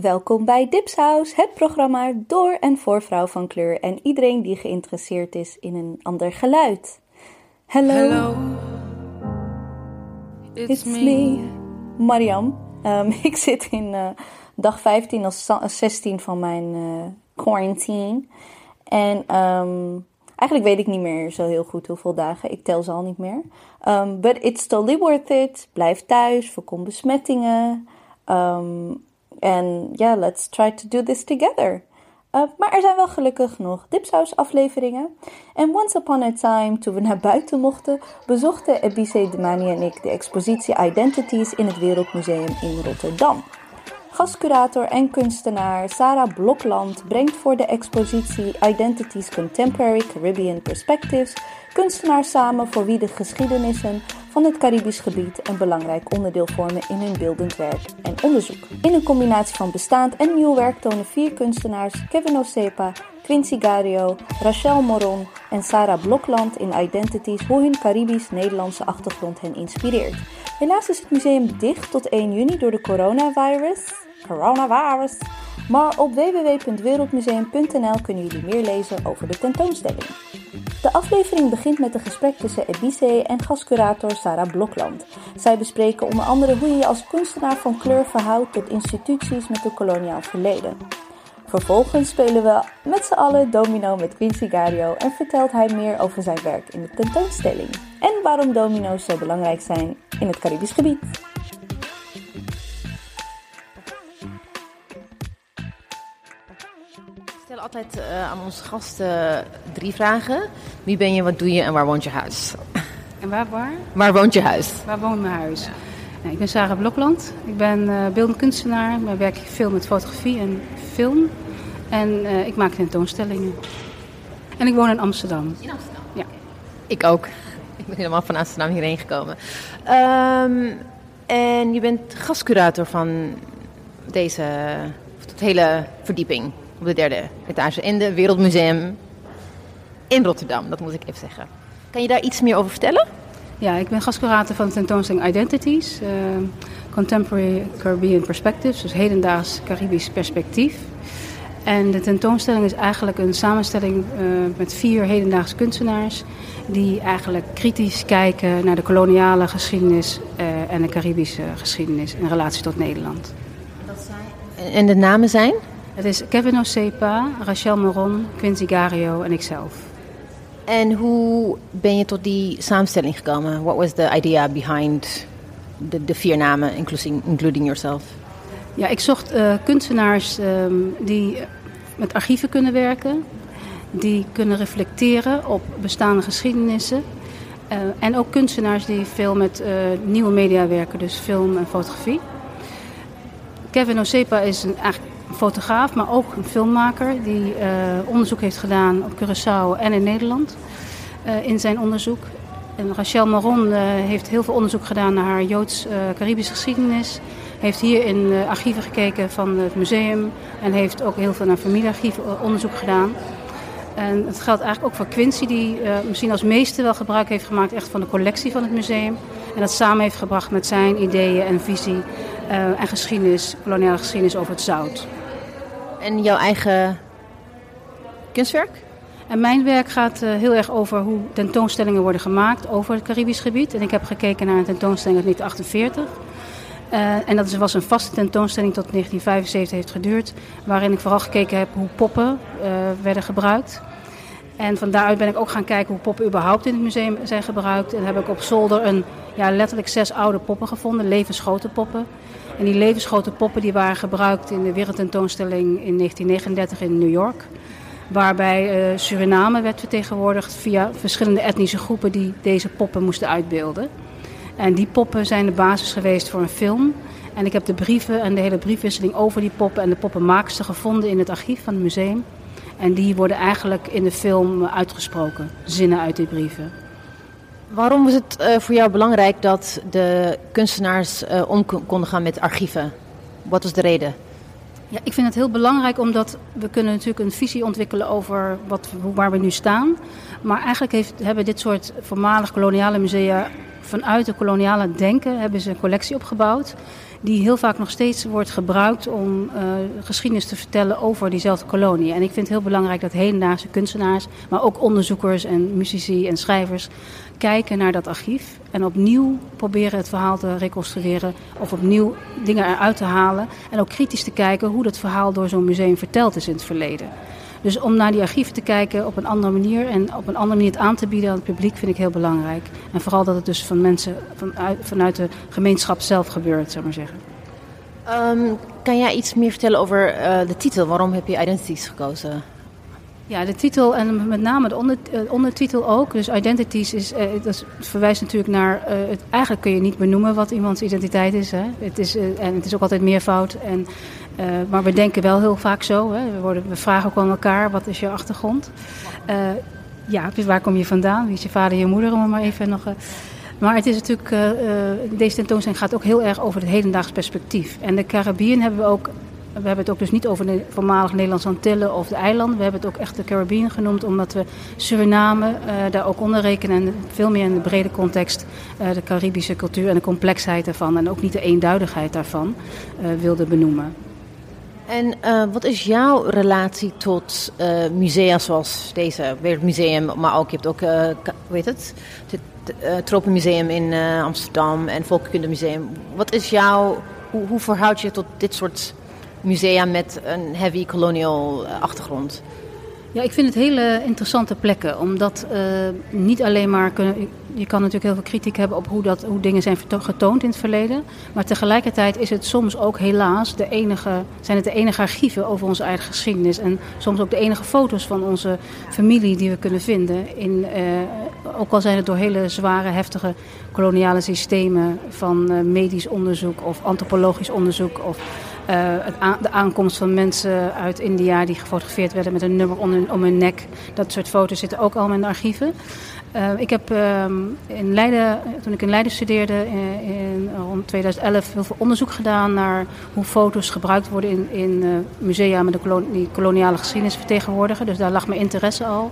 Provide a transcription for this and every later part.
Welkom bij Dipsaus, het programma door en voor vrouw van kleur en iedereen die geïnteresseerd is in een ander geluid. Hallo, Hello, it's, it's me. me, Mariam. Ehm, ik zit in eh, dag 15 of za- 16 van mijn eh, quarantine. En ehm, eigenlijk weet ik niet meer zo heel goed hoeveel dagen. Ik tel ze al niet meer. Um, but it's totally worth it. Blijf thuis, voorkom besmettingen. Um, en ja, let's try to do this together. Uh, maar er zijn wel gelukkig nog dipsaus afleveringen. En once upon a time, toen we naar buiten mochten, bezochten Ebice Demani en ik de expositie Identities in het Wereldmuseum in Rotterdam. Gastcurator en kunstenaar Sarah Blokland brengt voor de expositie Identities Contemporary Caribbean Perspectives kunstenaars samen voor wie de geschiedenissen van het Caribisch gebied een belangrijk onderdeel vormen in hun beeldend werk en onderzoek. In een combinatie van bestaand en nieuw werk tonen vier kunstenaars Kevin Osepa, Quincy Gario, Rachel Moron en Sarah Blokland in Identities hoe hun Caribisch-Nederlandse achtergrond hen inspireert. Helaas is het museum dicht tot 1 juni door de coronavirus. Coronavirus. Maar op www.wereldmuseum.nl kunnen jullie meer lezen over de tentoonstelling. De aflevering begint met een gesprek tussen Ebice en gastcurator Sarah Blokland. Zij bespreken onder andere hoe je je als kunstenaar van kleur verhoudt tot instituties met een koloniaal verleden. Vervolgens spelen we met z'n allen domino met Quincy Gario en vertelt hij meer over zijn werk in de tentoonstelling. En waarom domino's zo belangrijk zijn in het Caribisch gebied. Stellen altijd eh, aan onze gasten drie vragen. Wie ben je, wat doe je en waar woont je huis? En waar, waar? Waar woont je huis? Waar woont mijn huis? Nou, ik ben Sarah Blokland. Ik ben eh beeldend kunstenaar. Ik werk veel met fotografie en film. En eh, ik maak tentoonstellingen. En ik woon in Amsterdam. In Amsterdam. Ja. Ik ook. Ik ben helemaal van Amsterdam hierheen gekomen. Ehm, en je bent gastcurator van deze hele verdieping op de derde etage in het Wereldmuseum in Rotterdam. Dat moet ik even zeggen. Kan je daar iets meer over vertellen? Ja, ik ben gastcurator van de tentoonstelling Identities. eh, Contemporary Caribbean Perspectives, dus hedendaags Caribisch perspectief. En de tentoonstelling is eigenlijk een samenstelling eh, met vier hedendaagse kunstenaars... die eigenlijk kritisch kijken naar de koloniale geschiedenis eh, en de Caribische geschiedenis in relatie tot Nederland. En de namen zijn? Het is Kevin Osepa, Rachel Moron, Quincy Gario en ikzelf. En hoe ben je tot die samenstelling gekomen? What was the idea behind de, de vier namen, including, including yourself? Ja, ik zocht eh, kunstenaars ehm, die met archieven kunnen werken, die kunnen reflecteren op bestaande geschiedenissen. eh, en ook kunstenaars die veel met eh, nieuwe media werken, dus film en fotografie. Kevin Osepa is een, eigenlijk fotograaf, maar ook een filmmaker die eh, onderzoek heeft gedaan op Curaçao en in Nederland eh, in zijn onderzoek. En Rachel Maron eh, heeft heel veel onderzoek gedaan naar haar Joods-Caribische geschiedenis. Heeft hier in archieven gekeken van het museum en heeft ook heel veel naar familiearchieven onderzoek gedaan. En het geldt eigenlijk ook voor Quincy, die misschien als meeste wel gebruik heeft gemaakt echt van de collectie van het museum. En dat samen heeft gebracht met zijn ideeën en visie en geschiedenis, koloniale geschiedenis over het zout. En jouw eigen kunstwerk? En mijn werk gaat uh, heel erg over hoe tentoonstellingen worden gemaakt over het Caribisch gebied. En ik heb gekeken naar een tentoonstelling uit 1948. Uh, en dat was een vaste tentoonstelling tot 1975 heeft geduurd. Waarin ik vooral gekeken heb hoe poppen uh, werden gebruikt. En van daaruit ben ik ook gaan kijken hoe poppen überhaupt in het museum zijn gebruikt. En heb ik op zolder een, ja, letterlijk zes oude poppen gevonden, levensgrote poppen. En die levensgrote poppen die waren gebruikt in de wereldtentoonstelling in 1939 in New York. Waarbij uh, Suriname werd vertegenwoordigd via verschillende etnische groepen die deze poppen moesten uitbeelden. En die poppen zijn de basis geweest voor een film. En ik heb de brieven en de hele briefwisseling over die poppen en de poppenmaakster gevonden in het archief van het museum. En die worden eigenlijk in de film uitgesproken, zinnen uit die brieven. Waarom was het uh, voor jou belangrijk dat de kunstenaars uh, om konden gaan met archieven? Wat was de reden? Ja, ik vind het heel belangrijk omdat we kunnen natuurlijk een visie ontwikkelen over wat, waar we nu staan. Maar eigenlijk heeft, hebben dit soort voormalig koloniale musea vanuit de koloniale denken hebben ze een collectie opgebouwd die heel vaak nog steeds wordt gebruikt om uh, geschiedenis te vertellen over diezelfde kolonie. En ik vind het heel belangrijk dat hedendaagse kunstenaars, maar ook onderzoekers en muzici en schrijvers kijken naar dat archief en opnieuw proberen het verhaal te reconstrueren of opnieuw dingen eruit te halen. En ook kritisch te kijken hoe dat verhaal door zo'n museum verteld is in het verleden. Dus om naar die archieven te kijken op een andere manier en op een andere manier het aan te bieden aan het publiek vind ik heel belangrijk. En vooral dat het dus van mensen vanuit, vanuit de gemeenschap zelf gebeurt, zou maar zeggen. Um, kan jij iets meer vertellen over uh, de titel? Waarom heb je Identities gekozen? Ja, de titel en met name de onder, uh, ondertitel ook. Dus Identities is, uh, dat verwijst natuurlijk naar. het, eigenlijk kun je niet benoemen wat iemands identiteit is. Hè? Het is en het is ook altijd meervoud. En uh, maar we denken wel heel vaak zo. Hè. We, worden, we vragen ook aan elkaar, wat is je achtergrond? Uh, ja, dus waar kom je vandaan? Wie is je vader je moeder? Om maar even nog... Uh, maar het is natuurlijk, deze tentoonstelling gaat ook heel erg over het hedendaags perspectief. En de Caribbean hebben we ook we hebben het ook dus niet over de voormalig Nederlandse Antillen of de eilanden. We hebben het ook echt de Caribbean genoemd, omdat we Suriname daar ook onder rekenen. En veel meer in de brede context de Caribische cultuur en de complexheid daarvan. En ook niet de eenduidigheid daarvan wilden benoemen. En uh, wat is jouw relatie tot uh, musea zoals deze Wereldmuseum, maar ook je hebt ook, uh, weet het, het Tropenmuseum in Amsterdam en Volkenkundemuseum. Wat is jouw, hoe, hoe verhoud je tot dit soort musea met een heavy colonial achtergrond? Ja, ik vind het hele interessante plekken. Omdat uh, niet alleen maar kunnen. Je kan natuurlijk heel veel kritiek hebben op hoe, dat, hoe dingen zijn getoond in het verleden. Maar tegelijkertijd is het soms ook helaas de enige, zijn het de enige archieven over onze eigen geschiedenis. En soms ook de enige foto's van onze familie die we kunnen vinden. In, uh, ook al zijn het door hele zware, heftige koloniale systemen van uh, medisch onderzoek of antropologisch onderzoek. Of, de aankomst van mensen uit India die gefotografeerd werden met een nummer om hun, om hun nek. Dat soort foto's zitten ook allemaal in de archieven. Uh, ik heb uh, in Leiden, toen ik in Leiden studeerde in, in, rond 2011 heel veel onderzoek gedaan naar hoe foto's gebruikt worden in, in musea met de koloniale geschiedenis vertegenwoordigen. Dus daar lag mijn interesse al.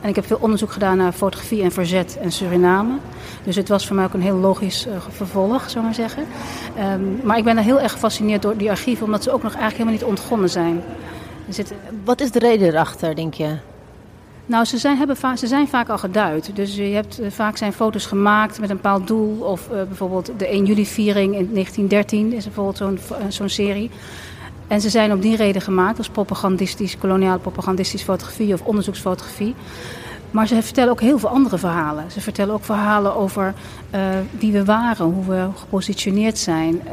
En ik heb veel onderzoek gedaan naar fotografie en verzet en Suriname. Dus het was voor mij ook een heel logisch uh, vervolg, zou maar zeggen. Um, maar ik ben er heel erg gefascineerd door die archieven, omdat ze ook nog eigenlijk helemaal niet ontgonnen zijn. Zit... Wat is de reden erachter, denk je? Nou, ze zijn, hebben va ze zijn vaak al geduid. Dus je hebt, uh, vaak zijn foto's gemaakt met een bepaald doel. Of uh, bijvoorbeeld de 1 juli-viering in 1913 is bijvoorbeeld zo'n zo'n serie. En ze zijn om die reden gemaakt als propagandistisch, koloniale propagandistisch fotografie of onderzoeksfotografie. Maar ze vertellen ook heel veel andere verhalen. Ze vertellen ook verhalen over uh, wie we waren, hoe we gepositioneerd zijn, uh,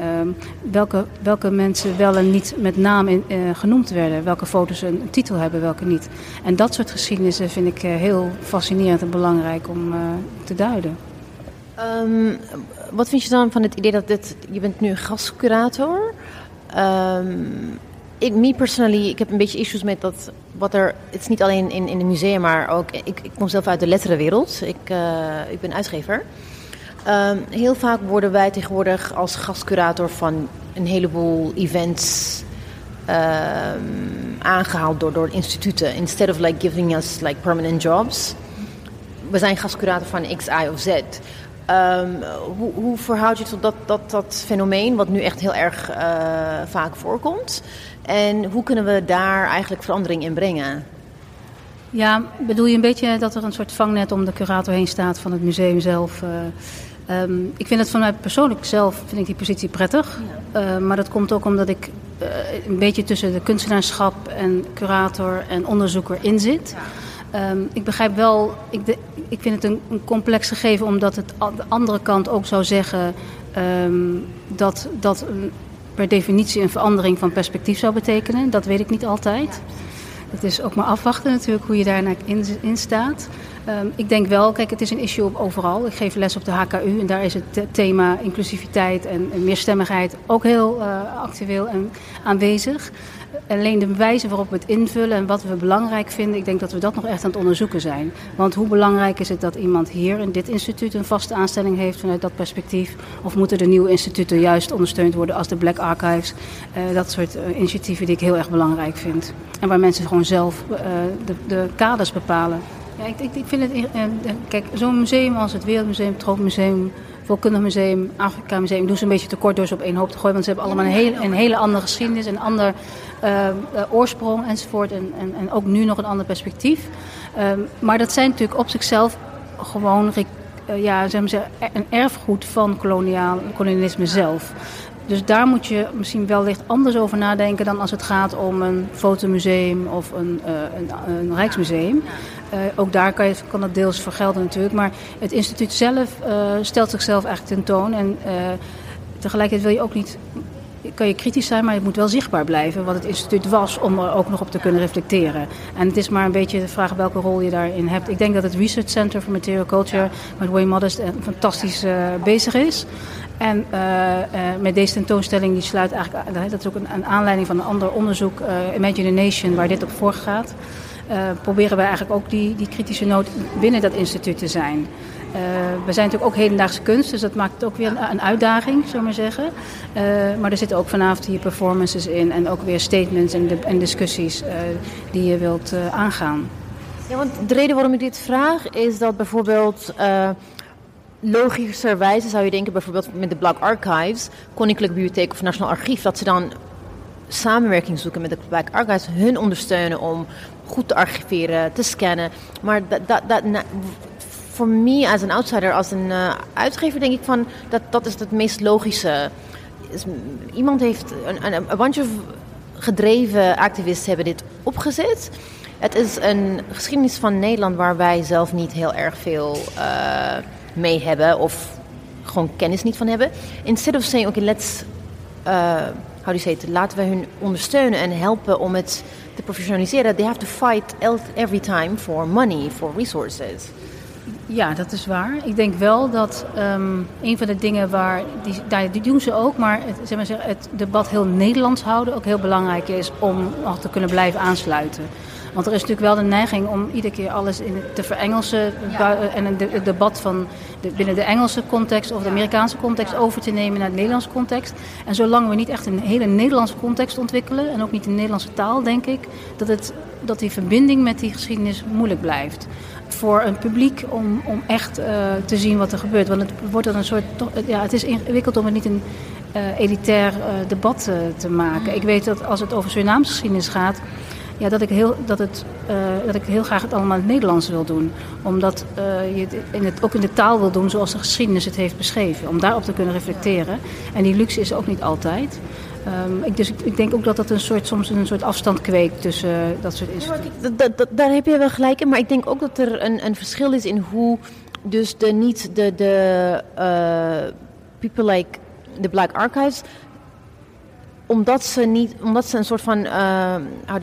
welke, welke mensen wel en niet met naam in, uh, genoemd werden, welke foto's een, titel hebben, welke niet. En dat soort geschiedenissen vind ik heel fascinerend en belangrijk om te duiden. Um, wat vind je dan van het idee dat dit, je bent nu gastcurator Um, ik, me personally, ik heb een beetje issues met dat wat er. Het is niet alleen in, in de musea, maar ook. Ik, ik kom zelf uit de letterenwereld. Ik, uh, ik ben uitgever. Um, heel vaak worden wij tegenwoordig als gastcurator van een heleboel events um, aangehaald door, door instituten. Instead of like giving us like permanent jobs. We zijn gastcurator van X, Y of Z. Um, hoe, hoe verhoud je tot dat, dat, dat fenomeen, wat nu echt heel erg uh, vaak voorkomt? En hoe kunnen we daar eigenlijk verandering in brengen? Ja, bedoel je een beetje dat er een soort vangnet om de curator heen staat van het museum zelf? Uh, um, ik vind het van mij persoonlijk zelf vind ik die positie prettig. Ja. Uh, maar dat komt ook omdat ik een beetje tussen de kunstenaarschap en curator en onderzoeker in zit. Ja. Um, ik begrijp wel, ik, ik vind het een, een, complex gegeven omdat het de andere kant ook zou zeggen um, dat dat per definitie een verandering van perspectief zou betekenen. Dat weet ik niet altijd. Het is ook maar afwachten natuurlijk hoe je daar in, in staat. Um, ik denk wel, kijk, het is een issue op overal. Ik geef les op de HKU en daar is het thema inclusiviteit en, meerstemmigheid ook heel uh, actueel en aanwezig. Alleen de wijze waarop we het invullen en wat we belangrijk vinden, ik denk dat we dat nog echt aan het onderzoeken zijn. Want hoe belangrijk is het dat iemand hier in dit instituut een vaste aanstelling heeft vanuit dat perspectief? Of moeten de nieuwe instituten juist ondersteund worden als de Black Archives? Uh, dat soort uh, initiatieven die ik heel erg belangrijk vind. En waar mensen gewoon zelf uh, de, de kaders bepalen. Ja, ik, ik, ik vind het. Kijk, zo'n museum als het Wereldmuseum, het Tropenmuseum, Volkundig Museum, Afrika Museum, doen ze een beetje tekort door ze op één hoop te gooien. Want ze hebben allemaal een, heel, een hele andere geschiedenis, een ander uh, oorsprong enzovoort. En, en, en, ook nu nog een ander perspectief. Um, maar dat zijn natuurlijk op zichzelf gewoon uh, ja, zeg maar, een erfgoed van koloniaal, kolonialisme zelf. Dus daar moet je misschien wellicht anders over nadenken dan als het gaat om een fotomuseum of een, uh, een, een Rijksmuseum. Uh, ook daar kan, je, kan dat deels vergelden natuurlijk. Maar het instituut zelf uh, stelt zichzelf eigenlijk tentoon. En tegelijkertijd wil je ook niet kan je kritisch zijn, maar het moet wel zichtbaar blijven wat het instituut was om er ook nog op te kunnen reflecteren. En het is maar een beetje de vraag welke rol je daarin hebt. Ik denk dat het Research Center for Material Culture met Wayne Modest fantastisch bezig is. En uh, uh, met deze tentoonstelling, die sluit eigenlijk, dat is ook een, een aanleiding van een ander onderzoek, Imagination, waar dit op voorgaat. proberen wij eigenlijk ook die, die kritische noot binnen dat instituut te zijn. Uh, we zijn natuurlijk ook hedendaagse kunst, dus dat maakt het ook weer een, uitdaging, we maar zeggen. Uh, maar er zitten ook vanavond hier performances in en ook weer statements en, discussies uh, die je wilt aangaan. Ja, want de reden waarom ik dit vraag is dat bijvoorbeeld logischerwijze zou je denken, bijvoorbeeld met de Black Archives, Koninklijke Bibliotheek of Nationaal Archief, dat ze dan samenwerking zoeken met de Black Archives, hun ondersteunen om goed te archiveren, te scannen. Maar dat, dat, dat, voor mij als een outsider, als een uh, uitgever, denk ik van dat dat is het meest logische. Iemand heeft een, een, een of gedreven activisten hebben dit opgezet. Het is een geschiedenis van Nederland waar wij zelf niet heel erg veel uh, mee hebben of gewoon kennis niet van hebben. Instead of saying, oké, okay, let's, uh, how do you say laten we hun ondersteunen en helpen om het te professionaliseren. They have to fight every time for money, for resources. Ja, dat is waar. Ik denk wel dat um, een van de dingen waar, die, daar, doen ze ook, maar het, zeg maar, het debat heel Nederlands houden ook heel belangrijk is om nog te kunnen blijven aansluiten. Want er is natuurlijk wel de neiging om iedere keer alles in te verengelsen ja. en het debat van de, binnen de Engelse context of de Amerikaanse context over te nemen naar de Nederlandse context. En zolang we niet echt een hele Nederlandse context ontwikkelen en ook niet in de Nederlandse taal, denk ik, dat, het, dat die verbinding met die geschiedenis moeilijk blijft voor een publiek om, om echt uh, te zien wat er gebeurt. Want het wordt dan een soort. Ja, het is ingewikkeld om het niet een uh, elitair uh, debat te maken. Ik weet dat als het over Surinaamse geschiedenis gaat. Ja, dat ik, heel, dat, het, dat ik heel graag het allemaal in het Nederlands wil doen. Omdat je het, in het ook in de taal wil doen zoals de geschiedenis het heeft beschreven. Om daarop te kunnen reflecteren. En die luxe is ook niet altijd. Um, ik, dus ik, ik, denk ook dat dat een soort, soms een soort afstand kweekt tussen uh, dat soort instituten. Ja, daar heb je wel gelijk in, maar ik denk ook dat er een, een verschil is in hoe dus de niet de, de uh, people like the Black Archives omdat ze, niet, omdat ze een soort van uh,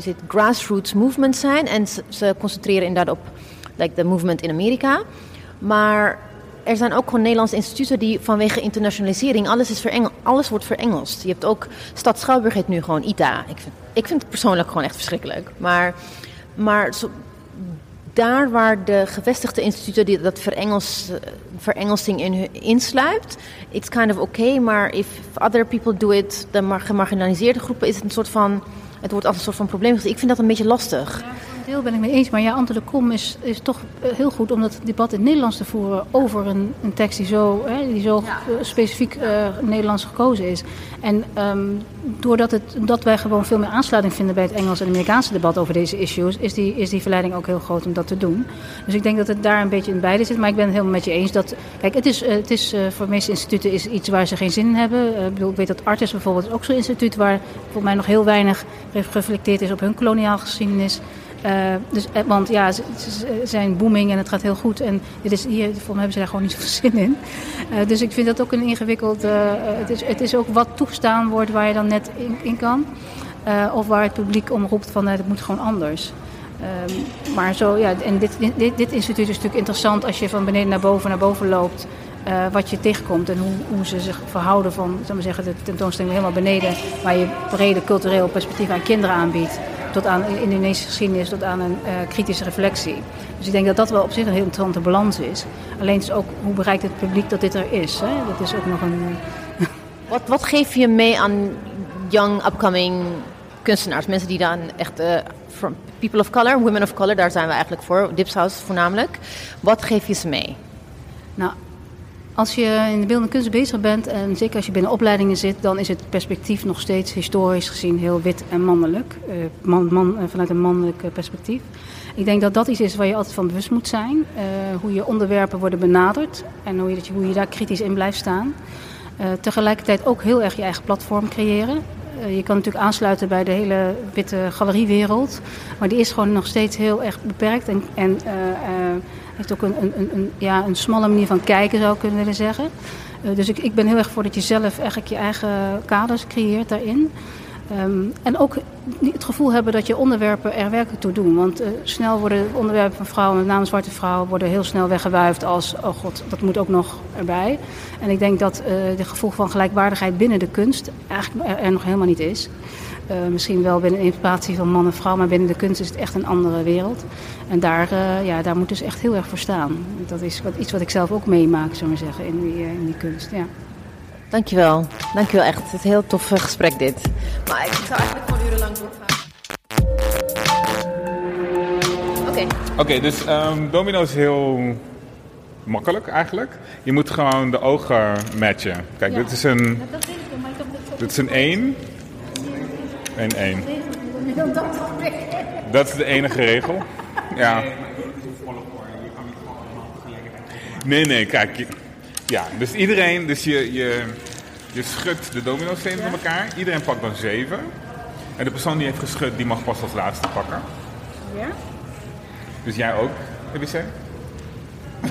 it, grassroots movement zijn en ze, concentreren inderdaad op like, de movement in Amerika. Maar er zijn ook gewoon Nederlandse instituten die vanwege internationalisering, alles, is verengel, alles wordt verengelst. Je hebt ook, Stad Schouwburg heet nu gewoon ITA. Ik vind, ik vind het persoonlijk gewoon echt verschrikkelijk. Maar, maar daar waar de gevestigde instituten die dat verengels, verengelsing in insluipt, it's kind of okay. Maar if other people do it, de gemarginaliseerde groepen, is het een soort van, het wordt als een soort van probleem. Ik vind dat een beetje lastig. Deel ben ik mee eens. Maar ja, Ante de Kom is, is toch eh, heel goed om dat debat in het Nederlands te voeren over een, een tekst die zo, hè, die zo ja. specifiek uh, Nederlands gekozen is. En um, doordat het, dat wij gewoon veel meer aansluiting vinden bij het Engels en Amerikaanse debat over deze issues, is die, is die verleiding ook heel groot om dat te doen. Dus ik denk dat het daar een beetje in beide zit. Maar ik ben het helemaal met je eens dat. Kijk, het is, uh, het is uh, voor de meeste instituten is iets waar ze geen zin in hebben. Ik, bedoel, ik weet dat Artis bijvoorbeeld ook zo'n instituut waar volgens mij nog heel weinig gereflecteerd is op hun koloniaal geschiedenis. Uh, dus, want ja, ze, zijn booming en het gaat heel goed. En dit is, hier volgens hebben ze daar gewoon niet zoveel zin in. Uh, dus ik vind dat ook een ingewikkeld... Het, is, het is ook wat toegestaan wordt waar je dan net in, kan. of waar het publiek om roept van het moet gewoon anders. Um, maar zo, ja, en dit, dit, dit instituut is natuurlijk interessant als je van beneden naar boven naar boven loopt. Wat je tegenkomt en hoe, hoe ze zich verhouden van maar zeggen, de tentoonstelling helemaal beneden, waar je brede cultureel perspectief aan kinderen aanbiedt tot aan Indonesische geschiedenis, tot aan een uh, kritische reflectie. Dus ik denk dat dat wel op zich een heel interessante balans is. Alleen is ook hoe bereikt het publiek dat dit er is. Hè? Dat is ook nog een. wat, wat geef je mee aan young, upcoming kunstenaars? Mensen die dan echt. Uh, from people of color, women of color, daar zijn we eigenlijk voor, Dipshouse voornamelijk. Wat geef je ze mee? Nou, Als je in de beeldende kunst bezig bent, en zeker als je binnen opleidingen zit, dan is het perspectief nog steeds historisch gezien heel wit en mannelijk. Uh, man, man, vanuit een mannelijk perspectief. Ik denk dat dat iets is waar je altijd van bewust moet zijn. Hoe je onderwerpen worden benaderd en hoe je, hoe je daar kritisch in blijft staan. Tegelijkertijd ook heel erg je eigen platform creëren. Je kan natuurlijk aansluiten bij de hele witte galeriewereld. Maar die is gewoon nog steeds heel erg beperkt. En, en heeft ook een, een, een, ja, een smalle manier van kijken, zou ik kunnen willen zeggen. dus ik, ik ben heel erg voor dat je zelf eigenlijk je eigen kaders creëert daarin. Um, en ook het gevoel hebben dat je onderwerpen er werkelijk toe doen. Want uh, snel worden onderwerpen van vrouwen, met name zwarte vrouwen, worden heel snel weggewuifd als, oh god, dat moet ook nog erbij. En ik denk dat het gevoel van gelijkwaardigheid binnen de kunst eigenlijk er nog helemaal niet is. Uh, misschien wel binnen de inspiratie van man en vrouw, maar binnen de kunst is het echt een andere wereld. En daar, ja, daar moet dus echt heel erg voor staan. Dat is wat, iets wat ik zelf ook meemaak, zou maar zeggen, in die, in die kunst. Ja. Dankjewel. Dankjewel echt. Het is een heel tof gesprek dit. Maar ik zou eigenlijk gewoon urenlang doorgaan. Oké. Okay. Oké, okay, dus um, domino is heel makkelijk eigenlijk. Je moet gewoon de ogen matchen. Kijk, ja. dit is een... Dit is een 1. En 1. Dat is de enige regel. Ja. Nee, nee, kijk. Ja, dus iedereen, dus je, je, je schudt de domino-stenen van elkaar. Iedereen pakt dan zeven. En de persoon die heeft geschud, die mag pas als laatste pakken. Ja? Dus jij ook, Elise?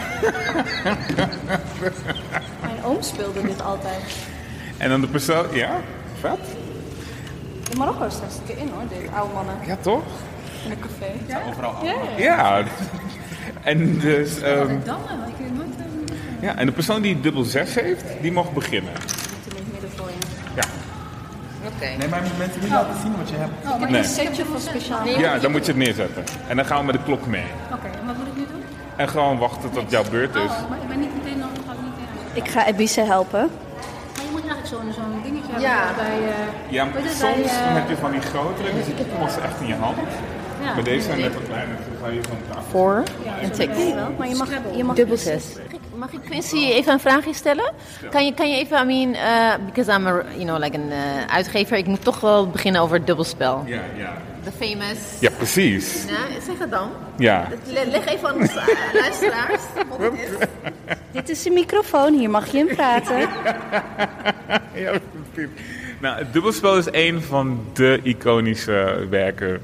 Mijn oom speelde dit altijd. En dan de persoon, ja, vet. In Marokko staat het in hoor, dit oude mannen. Ja, toch? In een café. Ja, overal. Ja, ja. ja. en dus... Um, um, ik weet nooit... Ja, en de persoon die dubbel 6 heeft, die mag beginnen. Ja. Oké. Okay. Nee, maar mensen niet laten zien wat je hebt. Oh, maar nee. een setje van speciaal. Ja, dan moet je het neerzetten. En dan gaan we met de klok mee. Oké, okay, en wat moet ik nu doen? En gewoon wachten tot jouw beurt is. Oh, maar ik ben niet meteen nog, ga ik niet meteen Ik ga Ebise helpen. Moet eigenlijk zo'n zo'n dingetje hebben ja. bij... Uh, ja, maar soms bij, uh, heb je van die grotere, dus ik heb hem als echt in je hand. Ja, maar deze zijn net wat kleiner, dus dan ga je van Voor en tik. Maar je mag, je mag dubbel 6. Mag ik Quincy even een vraagje stellen? Kan je, kan je even, I mean, uh, because I'm a, you know, like een uh, uitgever, ik moet toch wel beginnen over het dubbelspel. Ja, ja. The famous. Ja, precies. Ja, zeg het dan. Ja. Leg even aan de luisteraars wat het is. Dit is een microfoon, hier mag je in praten. ja, precies. Nou, het dubbelspel is een van de iconische werken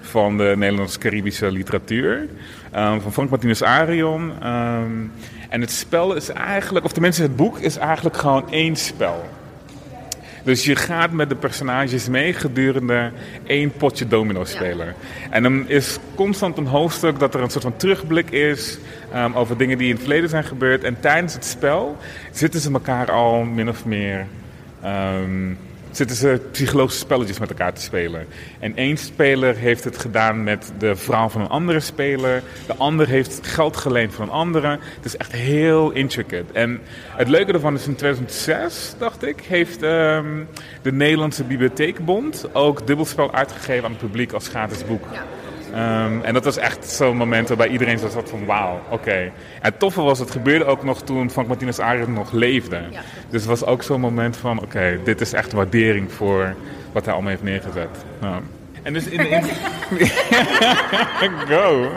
van de Nederlands-Caribische literatuur. Um, van Frank Martinus Arion. Um, en het spel is eigenlijk, of tenminste het boek, is eigenlijk gewoon één spel. Dus je gaat met de personages mee gedurende één potje domino spelen. Ja. En dan is constant een hoofdstuk dat er een soort van terugblik is um, over dingen die in het verleden zijn gebeurd. En tijdens het spel zitten ze elkaar al min of meer um, zitten ze psychologische spelletjes met elkaar te spelen. En één speler heeft het gedaan met de vrouw van een andere speler. De ander heeft geld geleend van een andere. Het is echt heel intricate. En het leuke ervan is in 2006, dacht ik, heeft um, de Nederlandse Bibliotheekbond ook dubbelspel uitgegeven aan het publiek als gratis boek. Ja. Um, en dat was echt zo'n moment waarbij iedereen zo zat van wauw, oké. Okay. En het toffe was, het gebeurde ook nog toen Frank Martinez Arendt nog leefde. Ja. Dus het was ook zo'n moment van oké, okay, dit is echt waardering voor wat hij allemaal heeft neergezet. Ja. En dus in de... In... Go!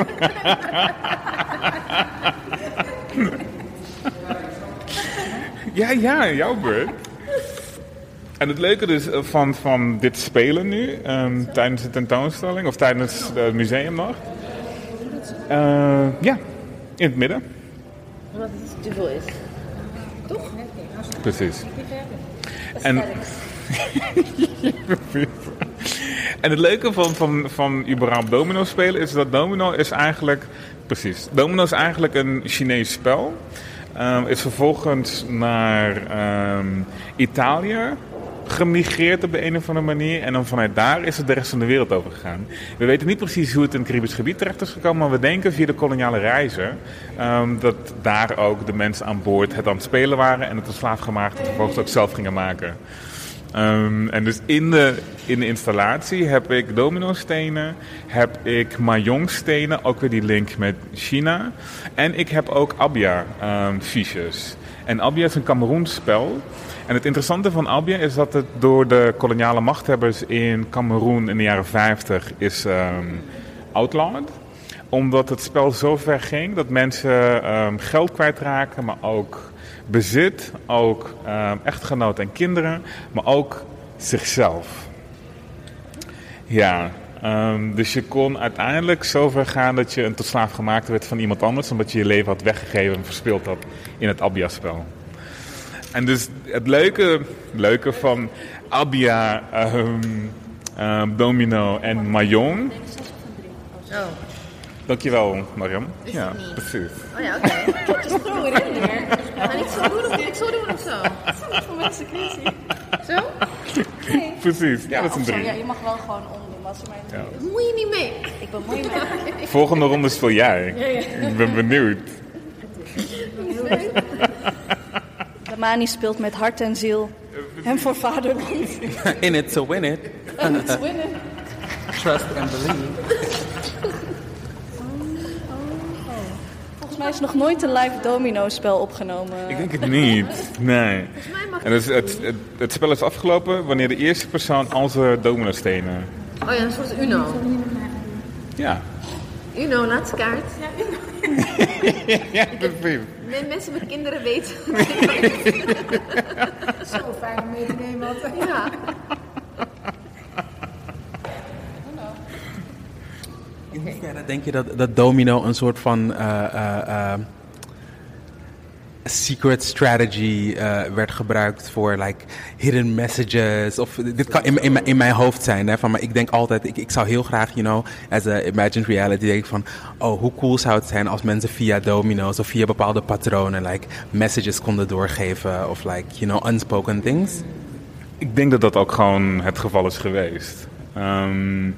ja, ja, jouw beurt. En het leuke dus van, van dit spelen nu, um, tijdens de tentoonstelling of tijdens de museumnacht. Uh, ja, in het midden. Omdat het dubbel is. Toch? Precies. En, en het leuke van, van, van überhaupt domino spelen is dat domino is eigenlijk... Precies. Domino is eigenlijk een Chinees spel. Um, is vervolgens naar um, Italië gemigreerd op de een of andere manier. En dan vanuit daar is het de rest van de wereld over gegaan. We weten niet precies hoe het in het Caribisch gebied terecht is gekomen. Maar we denken via de koloniale reizen um, dat daar ook de mensen aan boord het aan het spelen waren. En het een slaafgemaakt het vervolgens ook zelf gingen maken. Um, en dus in de, in de installatie heb ik domino-stenen, heb ik mahjong-stenen, ook weer die link met China. En ik heb ook abia-fiches. Um, En Abia is een Cameroens spel. En het interessante van Abia is dat het door de koloniale machthebbers in Cameroen in de jaren 50 is ehm outlawed. Omdat het spel zo ver ging dat mensen ehm, geld kwijtraken, maar ook bezit, ook ehm, echtgenoten en kinderen, maar ook zichzelf. Ja, ehm, dus je kon uiteindelijk zo ver gaan dat je een tot slaaf gemaakt werd van iemand anders, omdat je je leven had weggegeven en verspeeld had in het Abia-spel. En dus het leuke, leuke van Abia, ehm, ehm, Domino en Mahjong. Oh, Dankjewel, Mariam. Ja, niet. precies. oh ja, oké. Just throw it in there. Ga ik zo doen of ik zo doen of zo? Voor mensen crazy. Zo? Precies, ja, dat is een zo, drie. ja, je mag wel gewoon omdoen als je mij Ja. Dat moet je niet mee. Ik ben mooi met Volgende ronde speel jij. Ik ben benieuwd. Damani speelt met hart en ziel. En voor vaderland. In it to win it. En het winnen. Trust and believe. Volgens mij is nog nooit een live domino-spel opgenomen. Ik denk het niet. Nee. En dus het, het, het spel is afgelopen wanneer de eerste persoon al zijn domino-stenen. Oh ja, een soort Uno. Ja. Uno, laatste kaart. Ja, precies. Men- Mensen met kinderen weten. Zo fijn om mee te nemen. Ja. In hoeverre denk je dat, dat domino een soort van eh, eh, eh, secret strategy eh, werd gebruikt voor like hidden messages? Of dit kan in, in, mijn- in mijn hoofd zijn. Hè, van, maar ik denk altijd, ik, ik zou heel graag, you know, as a imagined reality, denk van, oh, hoe cool zou het zijn als mensen via domino's of via bepaalde patronen like messages konden doorgeven of like, you know, unspoken things? Ik denk dat dat ook gewoon het geval is geweest. Ehm,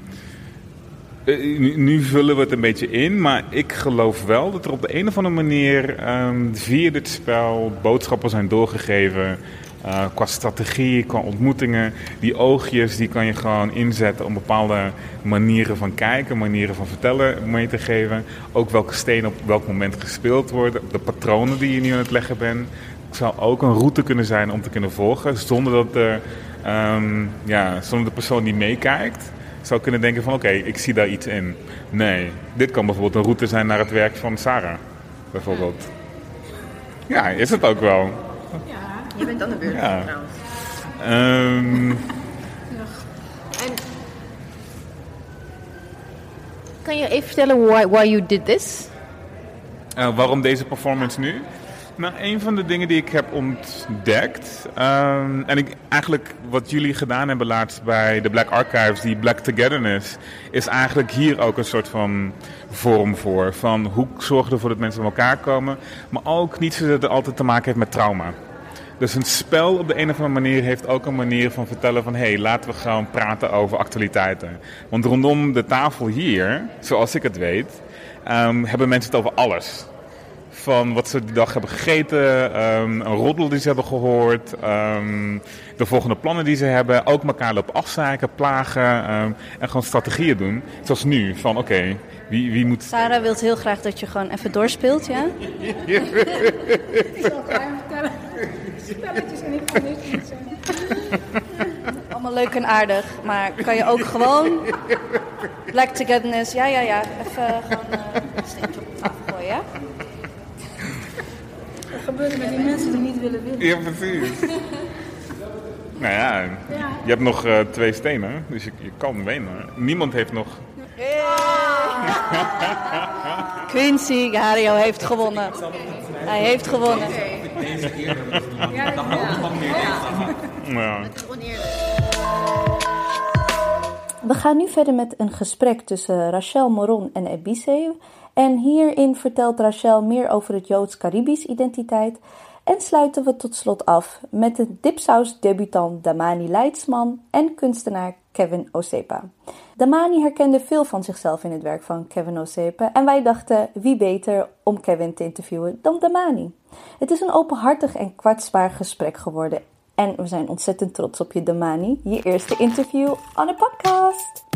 eh, nu, vullen we het een beetje in, maar ik geloof wel dat er op de een of andere manier ehm, via dit spel boodschappen zijn doorgegeven. eh, qua strategie, qua ontmoetingen. Die oogjes die kan je gewoon inzetten om bepaalde manieren van kijken, manieren van vertellen mee te geven. Ook welke steen op welk moment gespeeld worden, de patronen die je nu aan het leggen bent. Het zou ook een route kunnen zijn om te kunnen volgen, zonder dat de, ehm, ja, zonder de persoon die meekijkt zou kunnen denken van oké, ik zie daar iets in. Nee, dit kan bijvoorbeeld een route zijn naar het werk van Sarah, bijvoorbeeld. Ja, is het ook wel. Je bent aan de beurt Ja. trouwens. Ehm, En kan je even vertellen why, why you did this? Eh, waarom deze performance nu? Nou, een van de dingen die ik heb ontdekt, ehm, en ik, eigenlijk wat jullie gedaan hebben laatst bij de Black Archives, die Black Togetherness, is eigenlijk hier ook een soort van vorm voor. Van hoe we ervoor dat mensen bij elkaar komen, maar ook niet zozeer dat het altijd te maken heeft met trauma. Dus een spel op de een of andere manier heeft ook een manier van vertellen van... hé, hey, laten we gewoon praten over actualiteiten. Want rondom de tafel hier, zoals ik het weet, ehm, hebben mensen het over alles. Van wat ze die dag hebben gegeten, ehm, een roddel die ze hebben gehoord, ehm, de volgende plannen die ze hebben. Ook elkaar lopen afzeiken, plagen ehm, en gewoon strategieën doen. Zoals nu, van oké, wie, wie moet... Sarah wil heel graag dat je gewoon even doorspeelt, ja? ik zal vertellen. Spelletjes en ik niks niet zijn. Allemaal leuk en aardig, maar kan je ook gewoon Black Togetherness, ja, ja, ja, even gewoon eh, een steentje op tafel gooien, ja? Wat gebeurt er met die mensen die niet willen winnen? Ja, precies. nou ja, je hebt nog eh, twee stenen, dus je, je kan winnen. Niemand heeft nog... Quincy Gario heeft gewonnen. Hij heeft gewonnen. Ja. We gaan nu verder met een gesprek tussen Rachel Moron en Ebise. En hierin vertelt Rachel meer over het Joods-Caribisch identiteit. En sluiten we tot slot af met de dipsaus-debutant Damani Leidsman en kunstenaar Kevin Osepa. Damani herkende veel van zichzelf in het werk van Kevin Osepa en wij dachten wie beter om Kevin te interviewen dan Damani. Het is een openhartig en kwetsbaar gesprek geworden en we zijn ontzettend trots op je Damani, je eerste interview on a podcast.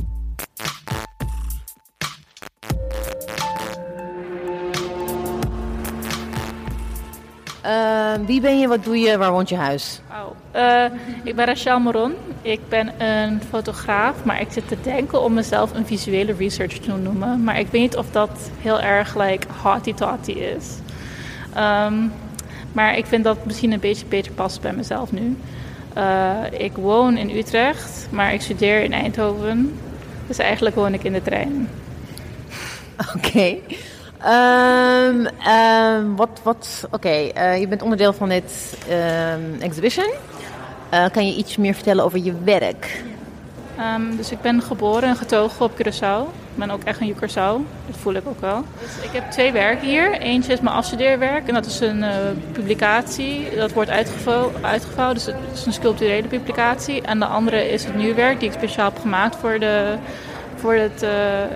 Wie ben je, wat doe je, waar woont je huis? Oh, ik ben Rachel Moron. Ik ben een fotograaf, maar ik zit te denken om mezelf een visuele researcher te noemen. Maar ik weet niet of dat heel erg like hotty-totty is. Ehm, maar ik vind dat misschien een beetje beter past bij mezelf nu. Eh, ik woon in Utrecht, maar ik studeer in Eindhoven. Dus eigenlijk woon ik in de trein. Oké. Ehm, ehm, wat, wat, oké, eh, je bent onderdeel van dit ehm, exhibition. Eh, kan je iets meer vertellen over je werk? Dus ik ben geboren en getogen op Curaçao. Ik ben ook echt een Curaçao. Dat voel ik ook wel. Dus ik heb twee werken hier. Eentje is mijn afstudeerwerk. En dat is een eh, publicatie. Dat wordt uitgevouwen. Dus het is een sculpturele publicatie. En de andere is het nieuwe werk die ik speciaal heb gemaakt voor de, voor het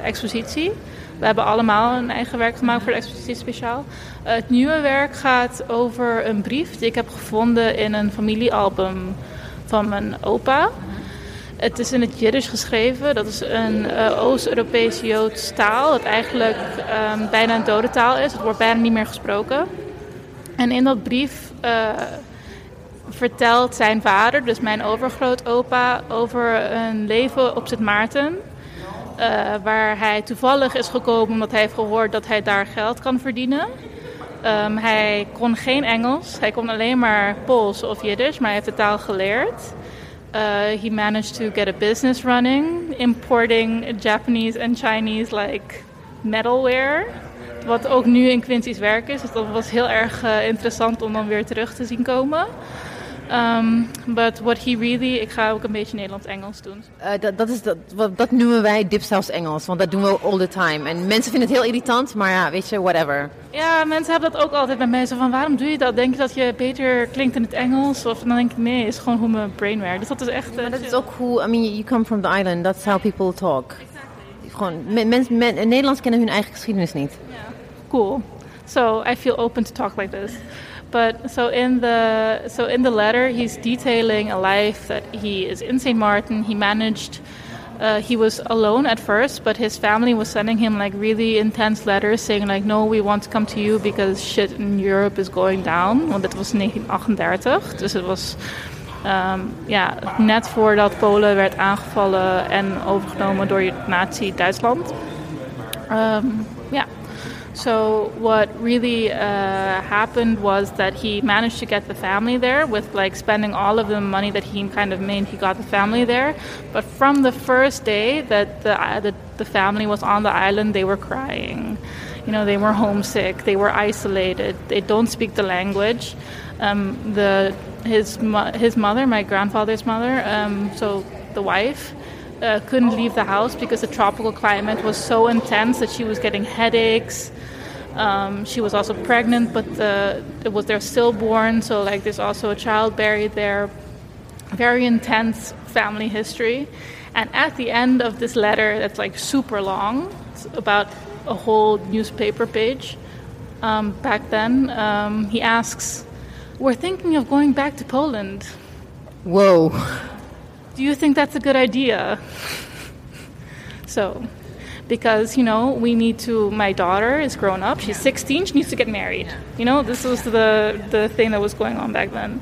expositie. We hebben allemaal een eigen werk gemaakt voor de expositie speciaal. Het nieuwe werk gaat over een brief die ik heb gevonden in een familiealbum van mijn opa. Het is in het Jiddisch geschreven. Dat is een eh, Oost-Europees Joods taal. Dat eigenlijk ehm, bijna een dode taal is. Het wordt bijna niet meer gesproken. En in dat brief eh, vertelt zijn vader, dus mijn overgrootopa, over een leven op Sint Maarten. Eh, waar hij toevallig is gekomen omdat hij heeft gehoord dat hij daar geld kan verdienen. Ehm, hij kon geen Engels, hij kon alleen maar Pools of Jiddisch, maar hij heeft de taal geleerd. Uh, he managed to get a business running, importing Japanese and Chinese like metalware. Wat ook nu in Quincy's werk is. Dus dat was heel erg uh, interessant om dan weer terug te zien komen. Um, but what he really, ik ga ook een beetje Nederlands-Engels doen. Uh, dat, dat, is dat, wat, dat noemen wij dipsaus Engels, want dat doen we all the time. En mensen vinden het heel irritant, maar ja, weet je, whatever. Ja, mensen hebben dat ook altijd bij mensen van waarom doe je dat? Denk je dat je beter klinkt in het Engels? Of dan denk ik nee, is gewoon hoe mijn brain werkt. Dus dat is echt. Maar dat is ook hoe, I mean, you come from the island, that's how people talk. Exactly. Gewoon, men, men, men, Nederlands kennen hun eigen geschiedenis niet. Yeah. Cool. So I feel open to talk like this. But so in the so in the letter, he's detailing a life that he is in St. Martin. He managed. Uh, he was alone at first, but his family was sending him like really intense letters saying like, "No, we want to come to you because shit in Europe is going down." Want dat was 1938, dus het was um, ja, net voordat Polen werd aangevallen en overgenomen door Nazi-Duitsland. Um, ja. So what really uh, happened was that he managed to get the family there with like spending all of the money that he kind of made. He got the family there, but from the first day that the uh, the, the family was on the island, they were crying. You know, they were homesick. They were isolated. They don't speak the language. Um, the his his mother, my grandfather's mother, um, so the wife. Uh, couldn't leave the house because the tropical climate was so intense that she was getting headaches. Um, she was also pregnant, but the, it was their stillborn, so like there's also a child buried there. Very intense family history. And at the end of this letter, that's like super long, it's about a whole newspaper page. Um, back then, um, he asks, "We're thinking of going back to Poland." Whoa. Do you think that's a good idea? so, because you know we need to my daughter is grown up she's 16 she needs to get married. You know this was the the thing that was going on back then.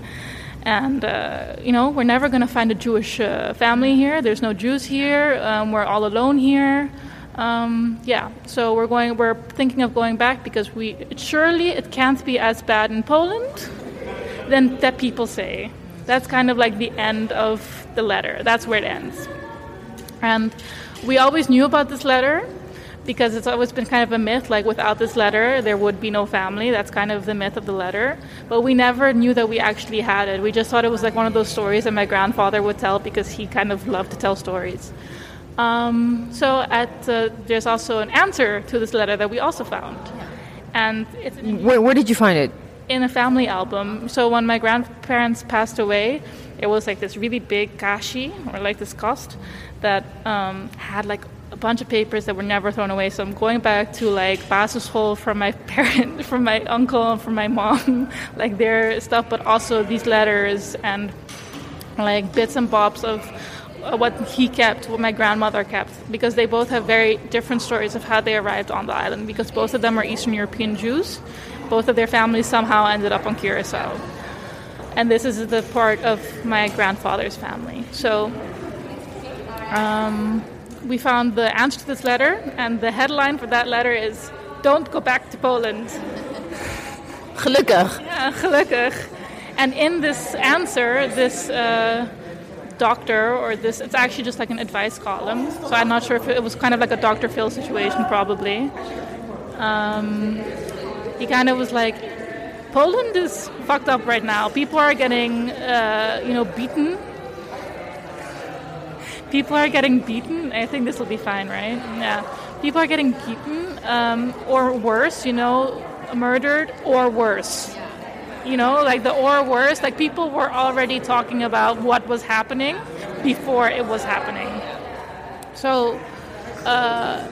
And uh, you know we're never going to find a jewish uh, family here. There's no jews here. Um, we're all alone here. Um, yeah. So we're going we're thinking of going back because we surely it can't be as bad in poland than that people say. That's kind of like the end of the letter. That's where it ends. And we always knew about this letter because it's always been kind of a myth like without this letter there would be no family. That's kind of the myth of the letter. But we never knew that we actually had it. We just thought it was like one of those stories that my grandfather would tell because he kind of loved to tell stories. Um, so at uh, there's also an answer to this letter that we also found. And it's where, where did you find it? in a family album. So when my grandparents passed away it was like this really big kashi or like this cost that um, had like a bunch of papers that were never thrown away. So I'm going back to like basisschool from my parent, from my uncle, from my mom, like their stuff, but also these letters and like bits and bobs of uh, what he kept, what my grandmother kept, because they both have very different stories of how they arrived on the island. Because both of them are Eastern European Jews, both of their families somehow ended up on Curacao, and this is the part of my grandfather's family. So. Um, we found the answer to this letter, and the headline for that letter is "Don't go back to Poland." Gelukkig. Yeah, gelukkig. And in this answer, this uh, doctor, or this, it's actually just like an advice column. So I'm not sure if it was kind of like a Dr. Phil situation, probably. Um, he kind of was like, Poland is fucked up right now. People are getting, uh, you know, beaten. People are getting beaten. I think this will be fine, right? Yeah. People are getting beaten, um, or worse, you know, murdered, or worse you know like the or worse like people were already talking about what was happening before it was happening so uh,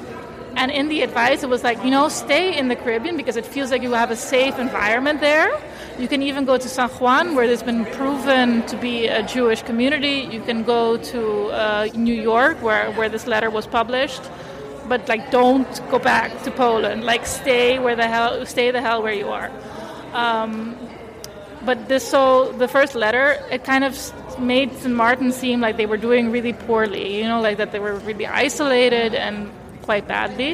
and in the advice it was like you know stay in the caribbean because it feels like you have a safe environment there. You can even go to san juan where there's been proven to be a jewish community. You can go to uh, new york where, where this letter was published. But like don't go back to poland. Like stay where the hell stay the hell where you are. Um, but this so the first letter it kind of made St. Martin seem like they were doing really poorly, you know, like that they were really isolated and quite badly.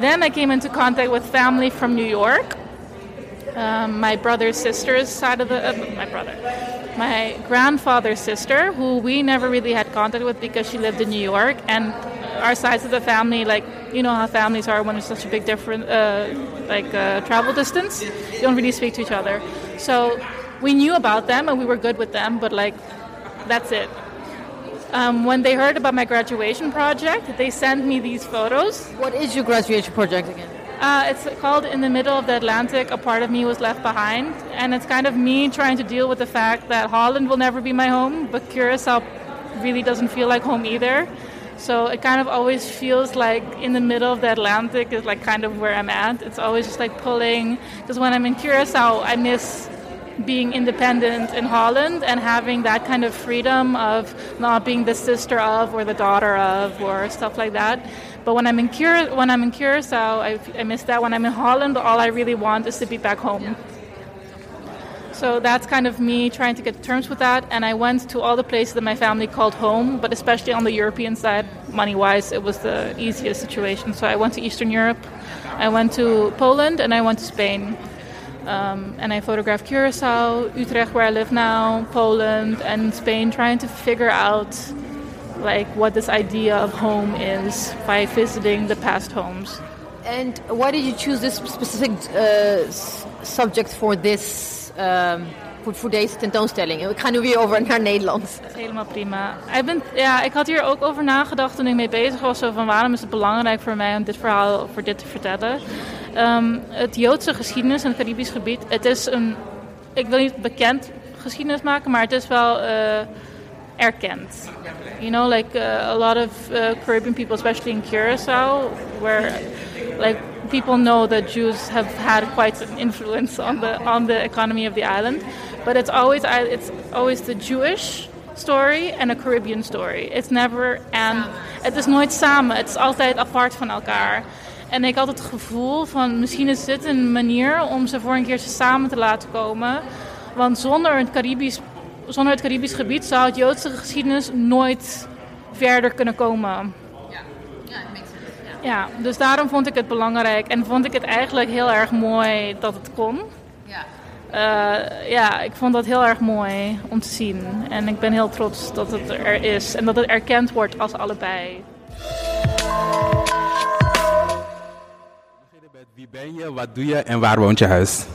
Then I came into contact with family from New York. Um, my brother's sister's side of the uh, my brother, my grandfather's sister, who we never really had contact with because she lived in New York, and our sides of the family, like you know how families are when there's such a big different uh, like uh, travel distance, you don't really speak to each other. So we knew about them and we were good with them, but like that's it. Um, when they heard about my graduation project, they sent me these photos. What is your graduation project again? Uh, it's called In the Middle of the Atlantic, A Part of Me Was Left Behind. And it's kind of me trying to deal with the fact that Holland will never be my home, but Curacao really doesn't feel like home either. So it kind of always feels like in the middle of the Atlantic is like kind of where I'm at. It's always just like pulling, because when I'm in Curacao, I miss being independent in Holland and having that kind of freedom of not being the sister of or the daughter of or stuff like that. But when I'm in Cura- when I'm in Curacao, I, I miss that. When I'm in Holland, all I really want is to be back home. So that's kind of me trying to get to terms with that. And I went to all the places that my family called home, but especially on the European side, money wise, it was the easiest situation. So I went to Eastern Europe, I went to Poland, and I went to Spain. Um, and I photographed Curacao, Utrecht, where I live now, Poland, and Spain, trying to figure out like what this idea of home is by visiting the past homes. And why did you choose this specific uh, subject for this, um, voor deze tentoonstelling? We gaan nu weer over naar Nederland. Dat is helemaal prima. Ik, ben, ja, ik had hier ook over nagedacht toen ik mee bezig was. Zo van waarom is het belangrijk voor mij om dit verhaal voor dit te vertellen? Um, het Joodse geschiedenis in het Caribisch gebied. Het is een, ik wil niet bekend geschiedenis maken, maar het is wel uh, erkend. You know, like uh, a lot of uh, Caribbean people, especially in Curacao, where like people know that Jews have had quite an influence on the on the economy of the island. But it's always it's always the Jewish story and a Caribbean story. It's never and het is nooit samen. Is altijd apart van elkaar. En ik had het gevoel van misschien is dit een manier om ze voor een keertje samen te laten komen. Want zonder het Caribisch, zonder het Caribisch gebied zou het Joodse geschiedenis nooit verder kunnen komen. Ja, ja, makes sense. Ja, dus daarom vond ik het belangrijk en vond ik het eigenlijk heel erg mooi dat het kon. Ja. Uh, ja, ik vond dat heel erg mooi om te zien. En ik ben heel trots dat het er is en dat het erkend wordt als allebei. Wie ben je, wat doe je en waar woont je huis?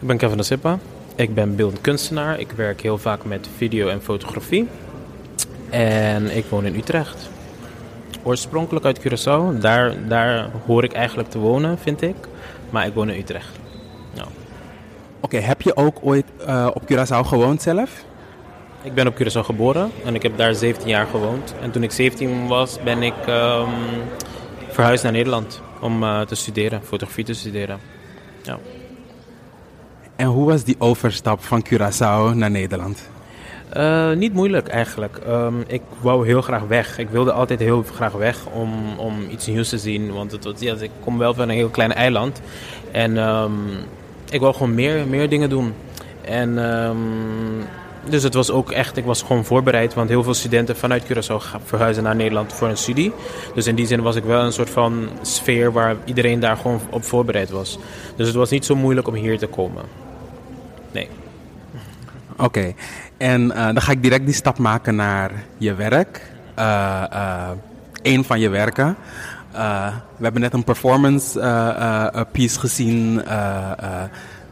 Ik ben Kevin de Sippa. Ik ben beeldend kunstenaar. Ik werk heel vaak met video en fotografie. En ik woon in Utrecht. Oorspronkelijk uit Curaçao. Daar, daar hoor ik eigenlijk te wonen, vind ik. Maar ik woon in Utrecht. Oké, okay, heb je ook ooit uh, op Curaçao gewoond zelf? Ik ben op Curaçao geboren en ik heb daar 17 jaar gewoond. En toen ik 17 was, ben ik um, verhuisd naar Nederland om uh, te studeren, fotografie te studeren. Ja. En hoe was die overstap van Curaçao naar Nederland? Eh, niet moeilijk eigenlijk. Ehm, ik wou heel graag weg. Ik wilde altijd heel graag weg om, om iets nieuws te zien. Want het, was- ja, ik kom wel van een heel klein eiland. En ehm, ik wou gewoon meer, meer dingen doen. En ehm, dus het was ook echt, ik was gewoon voorbereid. Want heel veel studenten vanuit Curaçao verhuizen naar Nederland voor een studie. Dus in die zin was ik wel een soort van sfeer waar iedereen daar gewoon op voorbereid was. Dus het was niet zo moeilijk om hier te komen. Nee. Oké, en eh, dan ga ik direct die stap maken naar je werk. Eh eh, een van je werken. Eh, we hebben net een performance eh, eh, eh, piece gezien.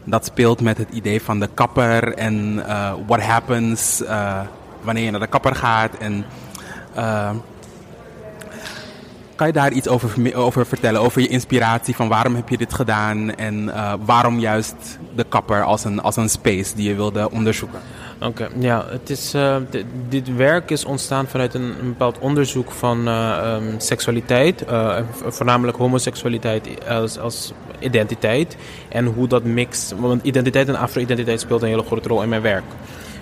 Dat speelt met het idee van de kapper en eh, what happens eh, wanneer je naar de kapper gaat. En, eh, kan je daar iets over, over vertellen? Over je inspiratie van waarom heb je dit gedaan en eh, waarom juist de kapper als een, als een space die je wilde onderzoeken? Oké, ja, het is, eh, di- dit werk is ontstaan vanuit een, bepaald onderzoek van eh, ehm, seksualiteit, voornamelijk homoseksualiteit als, als identiteit en hoe dat mixt. Want identiteit en afro-identiteit speelt een hele grote rol in mijn werk.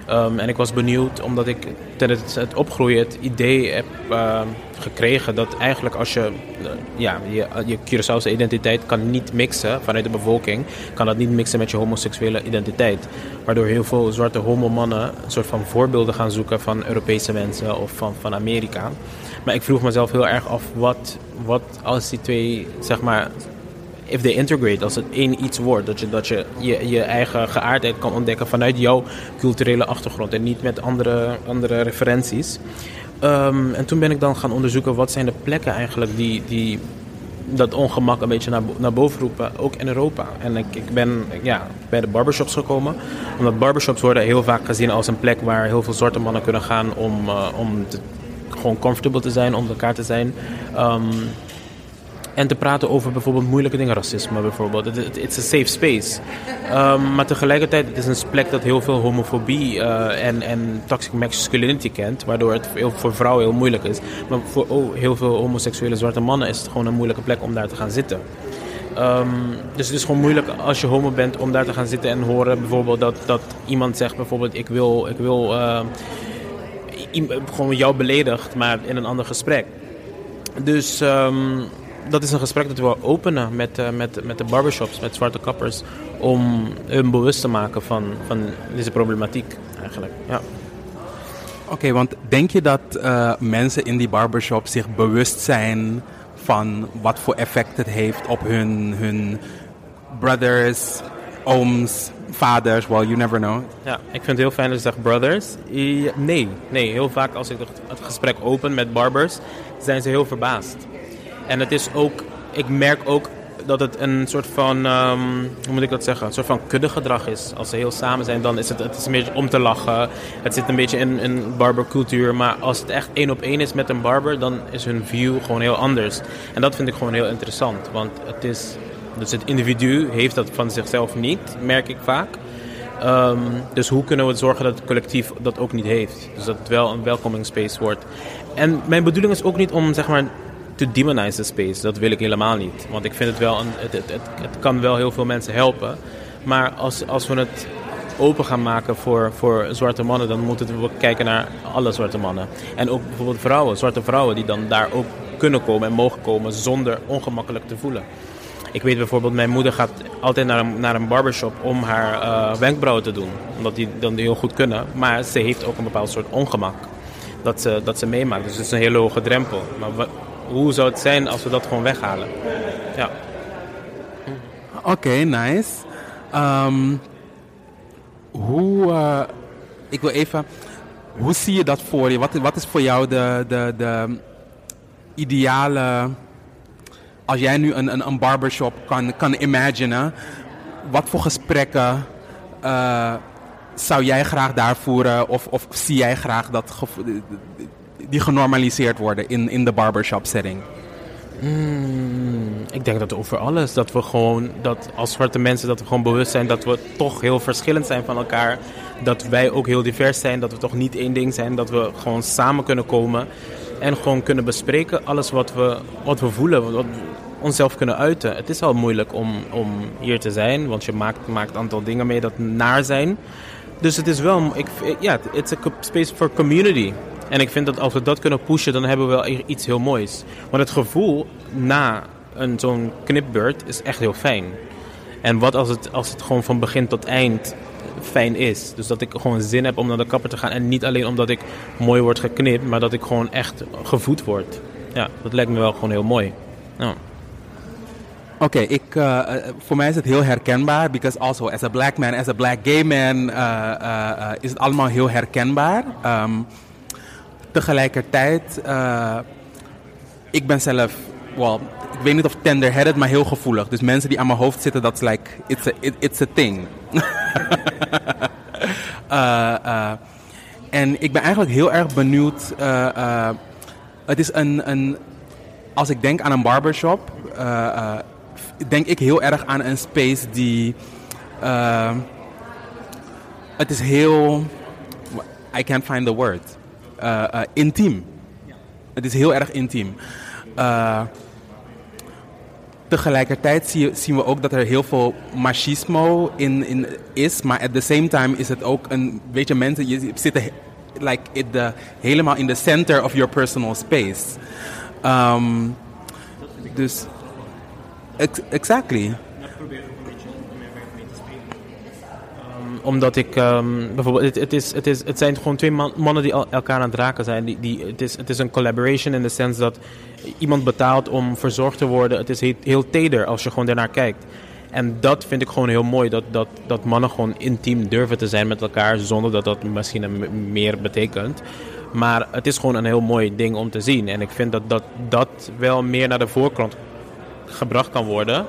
Ehm, en ik was benieuwd omdat ik tijdens het opgroeien het idee heb eh, gekregen dat eigenlijk als je, eh, ja, je, je identiteit kan niet mixen vanuit de bevolking, kan dat niet mixen met je homoseksuele identiteit. Waardoor heel veel zwarte homomannen een soort van voorbeelden gaan zoeken van Europese mensen of van, van Amerika. Maar ik vroeg mezelf heel erg af wat, wat als die twee, zeg maar, if they integrate, als het één iets wordt, dat je dat je, je, je eigen geaardheid kan ontdekken vanuit jouw culturele achtergrond en niet met andere, andere referenties. Ehm, en toen ben ik dan gaan onderzoeken wat zijn de plekken eigenlijk die, die dat ongemak een beetje naar, naar boven roepen, ook in Europa. En ik, ik ben ja, bij de barbershops gekomen, omdat barbershops worden heel vaak gezien als een plek waar heel veel zwarte mannen kunnen gaan om, eh, om gewoon comfortable te zijn, om elkaar te zijn. Ehm, en te praten over bijvoorbeeld moeilijke dingen, racisme bijvoorbeeld. Het het- it's a safe space. Um, maar tegelijkertijd het is een plek dat heel veel homofobie eh, en, en toxic masculinity kent. Waardoor het heel, voor vrouwen heel moeilijk is. Maar voor oh, heel veel homoseksuele zwarte mannen is het gewoon een moeilijke plek om daar te gaan zitten. Um, dus het is gewoon moeilijk als je homo bent om daar te gaan zitten en horen bijvoorbeeld dat, dat iemand zegt bijvoorbeeld ik wil, ik wil uh, gewoon jou beledigd, maar in een ander gesprek. Dus um, dat is een gesprek dat we openen met, uh, met, met de barbershops, met zwarte kappers, om hun bewust te maken van, van deze problematiek eigenlijk. Ja. Oké, okay, want denk je dat uh, mensen in die barbershop zich bewust zijn van wat voor effect het heeft op hun, hun brothers, ooms, vaders? Well, you never know. Ja, ik vind het heel fijn dat je zegt brothers. Nee, nee, heel vaak als ik het gesprek open met barbers, zijn ze heel verbaasd. En het is ook, ik merk ook dat het een soort van, um, hoe moet ik dat zeggen, een soort van kuddegedrag is. Als ze heel samen zijn, dan is het, het is een beetje om te lachen. Het zit een beetje in, in barbercultuur. Maar als het echt één op één is met een barber, dan is hun view gewoon heel anders. En dat vind ik gewoon heel interessant. Want het is, dus het individu heeft dat van zichzelf niet, merk ik vaak. Um, dus hoe kunnen we zorgen dat het collectief dat ook niet heeft? Dus dat het wel een welcoming space wordt. En mijn bedoeling is ook niet om, zeg maar, to demonize the space. Dat wil ik helemaal niet. Want ik vind het wel, een, het, het, kan wel heel veel mensen helpen. Maar als, als we het open gaan maken voor, voor zwarte mannen, dan moeten we kijken naar alle zwarte mannen. En ook bijvoorbeeld vrouwen, zwarte vrouwen, die dan daar ook kunnen komen en mogen komen zonder ongemakkelijk te voelen. Ik weet bijvoorbeeld, mijn moeder gaat altijd naar een, naar een barbershop om haar uh, wenkbrauwen te doen. Omdat die dan heel goed kunnen. Maar ze heeft ook een bepaald soort ongemak dat ze, dat ze meemaakt. Dus het is een hele hoge drempel. Maar hoe zou het zijn als we dat gewoon weghalen? Ja. Oké, nice. Um, hoe, uh, ik wil even, hoe zie je dat voor je? Wat, wat is voor jou de, de, de ideale, als jij nu een, een, een barbershop kan, kan imaginen, wat voor gesprekken uh, zou jij graag daar voeren? Of, of zie jij graag dat die genormaliseerd worden in, in de barbershop setting? Hmm, ik denk dat over alles. Dat we gewoon, dat als zwarte mensen, dat we gewoon bewust zijn dat we toch heel verschillend zijn van elkaar. Dat wij ook heel divers zijn, dat we toch niet één ding zijn. Dat we gewoon samen kunnen komen en gewoon kunnen bespreken alles wat we, wat we voelen. Wat onszelf kunnen uiten. Het is al moeilijk om, om hier te zijn, want je maakt, maakt een aantal dingen mee dat naar zijn. Dus het is wel, ik, ja, it's a space for community. En ik vind dat als we dat kunnen pushen, dan hebben we wel iets heel moois. Want het gevoel na een zo'n knipbeurt is echt heel fijn. En wat als het, als het gewoon van begin tot eind fijn is. Dus dat ik gewoon zin heb om naar de kapper te gaan. En niet alleen omdat ik mooi word geknipt, maar dat ik gewoon echt gevoed word. Ja, dat lijkt me wel gewoon heel mooi. Oké, ik, eh, eh, voor mij is het heel herkenbaar. Because also as a black man, as a black gay man, eh, is het allemaal heel herkenbaar. Ehm, tegelijkertijd, eh, ik ben zelf, well, ik weet niet of tender-headed, maar heel gevoelig. Dus mensen die aan mijn hoofd zitten, dat is like, it's a, it- it's a thing. Eh, eh, en ik ben eigenlijk heel erg benieuwd. het is een, een. Als ik denk aan een barbershop, denk ik heel erg aan een space die. het is heel. I can't find the word. Eh, eh, intiem. Het is heel erg intiem. Eh, tegelijkertijd zien we ook dat er heel veel machismo in, in is. Maar at the same time is het ook een... Weet je, mensen je zitten like in helemaal in the center of your personal space. Ehm, dus... Ex- exactly. Omdat ik ehm, bijvoorbeeld, het, is, het, is, het zijn gewoon twee man- mannen die elkaar aan het raken zijn. Die, die, het, is, het is een collaboration in de sens dat iemand betaalt om verzorgd te worden. Het is heel, teder als je gewoon daarnaar kijkt. En dat vind ik gewoon heel mooi. Dat, dat, dat mannen gewoon intiem durven te zijn met elkaar. Zonder dat dat misschien meer betekent. Maar het is gewoon een heel mooi ding om te zien. En ik vind dat dat, dat wel meer naar de voorkant gebracht kan worden.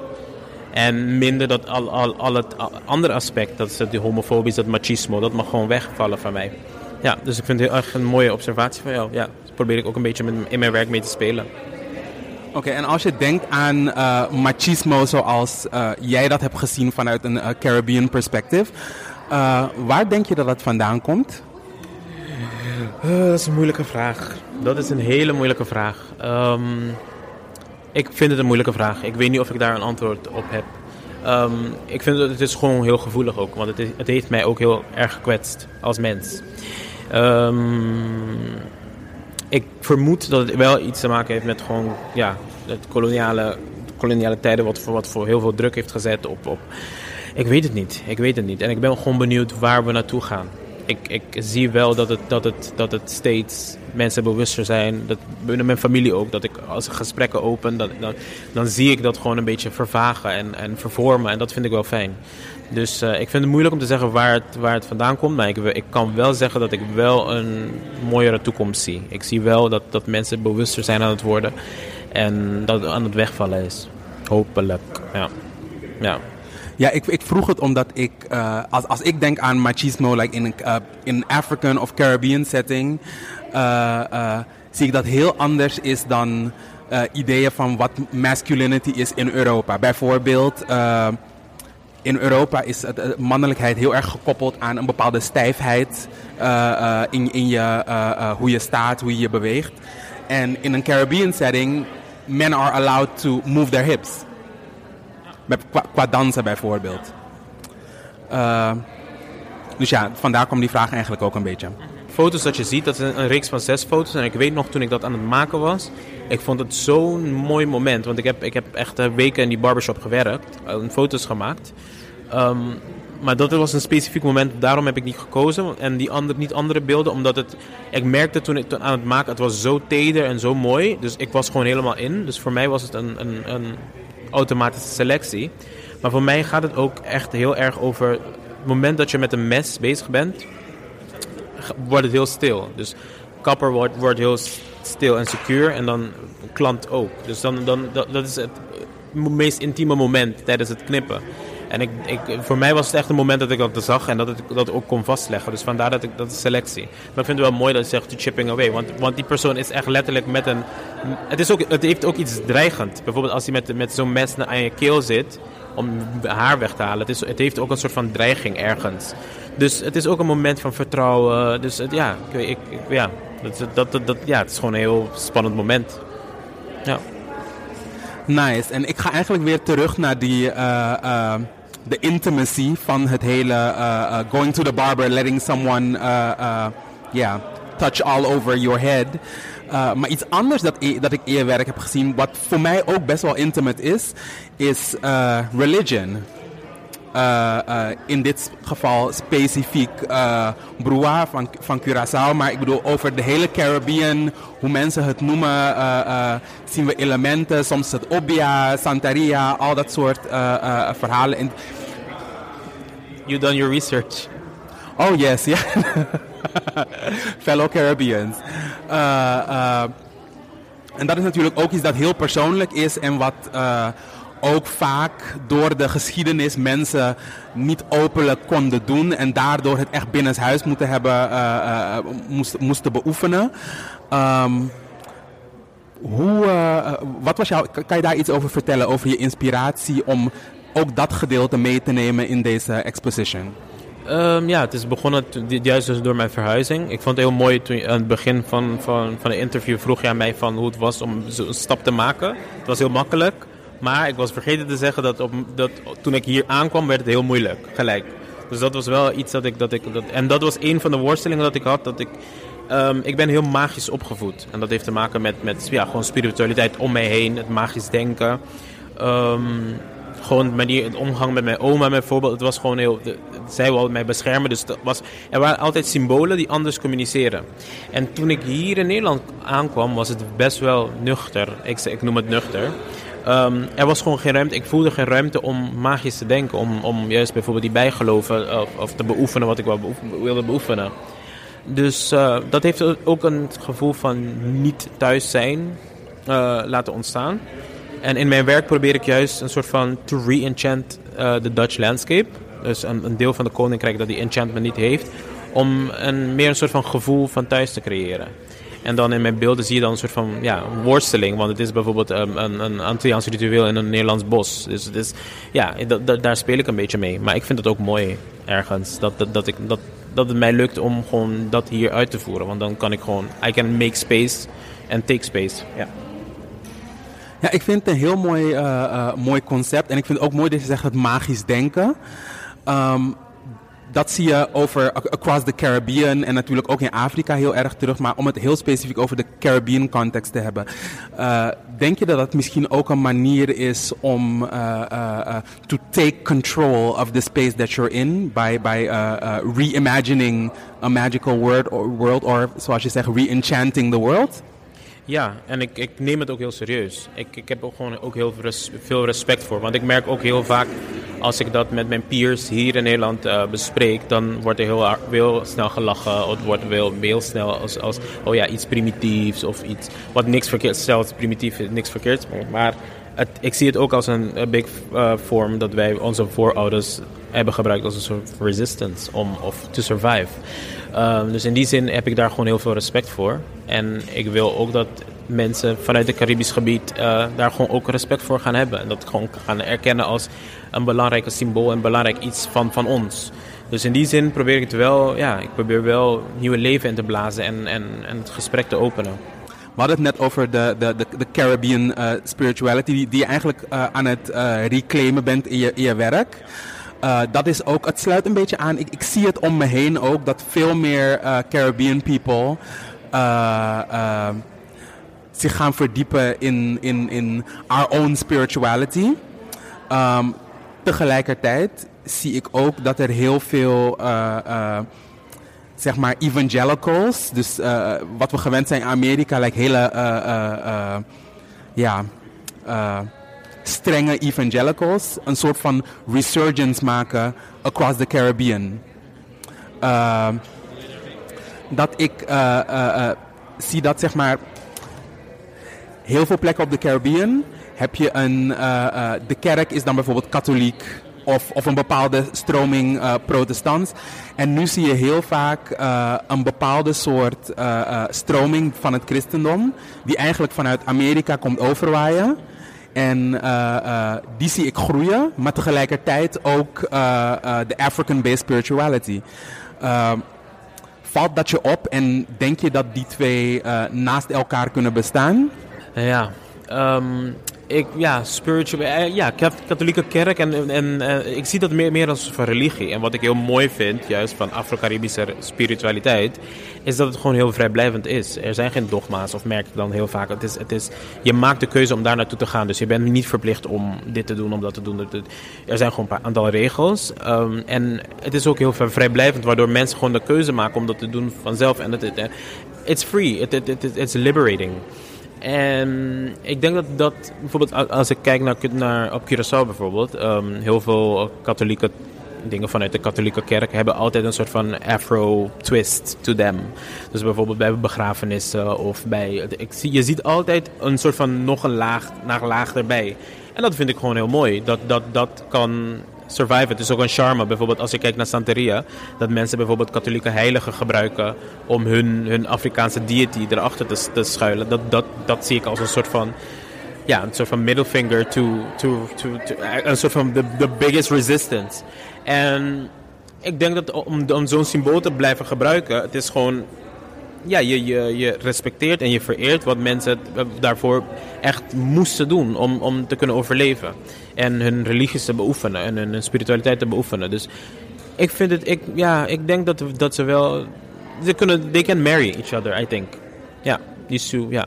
En minder dat al, al, al het andere aspect, dat is die homofobisch, dat machismo, dat mag gewoon wegvallen van mij. Ja, dus ik vind het heel erg een mooie observatie van jou. Ja, dus probeer ik ook een beetje met, in mijn werk mee te spelen. Oké, en als je denkt aan eh, machismo zoals eh, jij dat hebt gezien vanuit een eh, Caribbean perspective, eh, waar denk je dat het vandaan komt? Dat is een moeilijke vraag. Dat is een hele moeilijke vraag. Ehm, ik vind het een moeilijke vraag. Ik weet niet of ik daar een antwoord op heb. Ehm, ik vind dat het is gewoon heel gevoelig ook, want het, het heeft mij ook heel erg gekwetst als mens. Ehm, ik vermoed dat het wel iets te maken heeft met gewoon ja, het koloniale, koloniale tijden, wat voor, wat voor heel veel druk heeft gezet op, op. Ik weet het niet. Ik weet het niet. En ik ben gewoon benieuwd waar we naartoe gaan. Ik, ik zie wel dat het, dat, het, dat het steeds mensen bewuster zijn. Dat binnen mijn familie ook. Dat ik als gesprekken open, dan, dan zie ik dat gewoon een beetje vervagen en, en vervormen. En dat vind ik wel fijn. Dus eh, ik vind het moeilijk om te zeggen waar het, waar het vandaan komt. Maar ik, ik kan wel zeggen dat ik wel een mooiere toekomst zie. Ik zie wel dat, dat mensen bewuster zijn aan het worden. En dat het aan het wegvallen is. Hopelijk. Ja. ja. Ja, ik, ik vroeg het omdat ik, eh, als, als ik denk aan machismo, like in een in African of Caribbean setting, uh, zie ik dat heel anders is dan ideeën van wat masculinity is in Europa. Bijvoorbeeld, in Europa is het, mannelijkheid heel erg gekoppeld aan een bepaalde stijfheid in, in je, hoe je staat, hoe je je beweegt. En in een Caribbean setting, men are allowed to move their hips. Qua, qua, dansen bijvoorbeeld. Uh, dus ja, vandaar kwam die vraag eigenlijk ook een beetje. Foto's dat je ziet, dat is een, reeks van zes foto's. En ik weet nog toen ik dat aan het maken was, ik vond het zo'n mooi moment. Want ik heb, ik heb echt weken in die barbershop gewerkt, en foto's gemaakt. Um, maar dat was een specifiek moment, daarom heb ik die gekozen. En die niet andere beelden, omdat het, ik merkte toen ik aan het maken, het was zo teder en zo mooi. Dus ik was gewoon helemaal in. Dus voor mij was het een, een, een automatische selectie. Maar voor mij gaat het ook echt heel erg over het moment dat je met een mes bezig bent, wordt het heel stil. Dus kapper wordt, wordt heel stil en secuur en dan klant ook. Dus dan, dan, dat, dat is het meest intieme moment tijdens het knippen. En ik, ik, voor mij was het echt een moment dat ik dat zag en dat ik dat ook kon vastleggen. Dus vandaar dat ik dat selectie. Maar ik vind het wel mooi dat je zegt chipping away. Want, want die persoon is echt letterlijk met een. Het, is ook, het heeft ook iets dreigend. Bijvoorbeeld als hij met, met zo'n mes aan je keel zit om haar weg te halen. Het, is, het heeft ook een soort van dreiging ergens. Dus het is ook een moment van vertrouwen. Dus het, ja, ik, ik, ja, dat, dat, dat, ja, het is gewoon een heel spannend moment. Ja. Nice. En ik ga eigenlijk weer terug naar die, uh, uh, de intimacy van het hele uh, uh, going to the barber, letting someone uh, yeah, touch all over your head. maar iets anders dat, ik, dat ik eerwerk heb gezien, wat voor mij ook best wel intimate is, is religion. Uh, uh, in dit geval specifiek uh, Broa van, van Curaçao. Maar ik bedoel over de hele Caribbean, hoe mensen het noemen, zien we elementen. Soms het Obia, Santaria, al dat soort verhalen. In... You done your research. Oh yes, yeah. Fellow Caribbeans. en dat is natuurlijk ook iets dat heel persoonlijk is en wat ook vaak door de geschiedenis mensen niet openlijk konden doen en daardoor het echt binnenshuis moeten hebben, uh, moest, moesten beoefenen. Um, hoe, uh, wat was jouw, kan je daar iets over vertellen, over je inspiratie om ook dat gedeelte mee te nemen in deze exposition? Um, ja, het is begonnen juist dus door mijn verhuizing. Ik vond het heel mooi aan het begin van, van, van de interview vroeg je aan mij van hoe het was om zo'n stap te maken. Het was heel makkelijk. Maar ik was vergeten te zeggen dat, op, dat toen ik hier aankwam werd het heel moeilijk, gelijk. Dus dat was wel iets dat ik... Dat ik dat, en dat was een van de worstelingen dat ik had. Dat ik, um, ik ben heel magisch opgevoed. En dat heeft te maken met, met ja, gewoon spiritualiteit om mij heen. Het magisch denken. Um, gewoon manier, het omgang met mijn oma bijvoorbeeld. Het was gewoon heel... zij wilde mij beschermen. Dus dat was, er waren altijd symbolen die anders communiceren. En toen ik hier in Nederland aankwam was het best wel nuchter. Ik, ik noem het nuchter. Um, er was gewoon geen ruimte. Ik voelde geen ruimte om magisch te denken. Om, om juist bijvoorbeeld die bijgeloven of, of te beoefenen wat ik wilde beoefenen. Dus uh, dat heeft ook een gevoel van niet thuis zijn uh, laten ontstaan. En in mijn werk probeer ik juist een soort van to re-enchant the Dutch landscape. Dus een, deel van de koninkrijk dat die enchantment niet heeft. Om een, meer een soort van gevoel van thuis te creëren. En dan in mijn beelden zie je dan een soort van ja, worsteling. Want het is bijvoorbeeld um, een, een Antilliaans ritueel in een Nederlands bos. Dus het is, ja, daar speel ik een beetje mee. Maar ik vind het ook mooi ergens. Dat, dat, dat, ik, dat, dat het mij lukt om gewoon dat hier uit te voeren. Want dan kan ik gewoon, I can make space and take space. Ja. Ja, ik vind het een heel mooi, uh, uh, mooi concept. En ik vind het ook mooi dat je zegt het magisch denken. Um, dat zie je over across the Caribbean en natuurlijk ook in Afrika heel erg terug. Maar om het heel specifiek over de Caribbean context te hebben. Uh, denk je dat dat misschien ook een manier is om to take control of the space that you're in by, by reimagining a magical world or, world or zoals je zegt, re-enchanting the world? Ja, en ik, ik neem het ook heel serieus. Ik, ik heb ook gewoon ook heel veel respect voor. Want ik merk ook heel vaak, als ik dat met mijn peers hier in Nederland uh, bespreek, dan wordt er heel, snel gelachen. Of het wordt heel, heel snel als, als, oh ja, iets primitiefs of iets wat niks verkeerds. Zelfs primitief is niks verkeerds. Maar het, ik zie het ook als een, een big vorm dat wij onze voorouders hebben gebruikt als een soort resistance om of to survive. Um, dus in die zin heb ik daar gewoon heel veel respect voor. En ik wil ook dat mensen vanuit het Caribisch gebied uh, daar gewoon ook respect voor gaan hebben. En dat gewoon gaan erkennen als een belangrijk symbool en belangrijk iets van, van ons. Dus in die zin probeer ik het wel, ja, ik probeer wel nieuwe leven in te blazen en, en, en het gesprek te openen. We hadden het net over de, de, de, Caribbean uh, spirituality, die, die je eigenlijk uh, aan het reclaimen bent in je, in je werk. Uh, dat is ook, het sluit een beetje aan. Ik, ik zie het om me heen ook dat veel meer uh, Caribbean people uh, zich gaan verdiepen in, in, in our own spirituality. Um, tegelijkertijd zie ik ook dat er heel veel zeg maar evangelicals, dus wat we gewend zijn in Amerika, like hele ja strenge evangelicals een soort van resurgence maken across the Caribbean. Uh, dat ik uh, uh, zie dat zeg maar heel veel plekken op de Caribbean heb je een, de kerk is dan bijvoorbeeld katholiek of, of een bepaalde stroming uh, protestant. En nu zie je heel vaak een bepaalde soort stroming van het christendom, die eigenlijk vanuit Amerika komt overwaaien. En uh, uh, die zie ik groeien, maar tegelijkertijd ook uh, de African-based spirituality. valt dat je op en denk je dat die twee naast elkaar kunnen bestaan? Ja, um, ik, ja, spiritual, eh, ja, kat- katholieke kerk en, en eh, ik zie dat meer, meer als een religie. En wat ik heel mooi vind, juist van Afro-Caribische spiritualiteit, is dat het gewoon heel vrijblijvend is. Er zijn geen dogma's, of merk ik dan heel vaak. Het is, het is, je maakt de keuze om daar naartoe te gaan, dus je bent niet verplicht om dit te doen, om dat te doen. Er zijn gewoon een aantal regels. ehm, en het is ook heel vrijblijvend, waardoor mensen gewoon de keuze maken om dat te doen vanzelf. En het, het, it's free, it, it's liberating. En ik denk dat dat bijvoorbeeld als ik kijk naar, naar op Curaçao bijvoorbeeld, ehm, heel veel katholieke dingen vanuit de katholieke kerk hebben altijd een soort van afro twist to them. Dus bijvoorbeeld bij begrafenissen of bij, ik zie, je ziet altijd een soort van nog een laag, naar laag erbij. En dat vind ik gewoon heel mooi. Dat dat, dat kan survive. Het is ook een charme. Bijvoorbeeld als je kijkt naar Santeria. Dat mensen bijvoorbeeld katholieke heiligen gebruiken om hun, hun Afrikaanse deity erachter te, te schuilen. Dat, dat, dat zie ik als een soort van... Ja, een soort van middle finger to... to, to, to een soort van the, the biggest resistance. En ik denk dat om, om zo'n symbool te blijven gebruiken... Het is gewoon ja, je, je, je respecteert en je vereert wat mensen eh, daarvoor echt moesten doen om, om te kunnen overleven. En hun religies te beoefenen en hun spiritualiteit te beoefenen. Dus ik vind het, ik, ja, ik denk dat, dat ze wel, ze kunnen, they can marry each other, I think. Ja, die two, ja.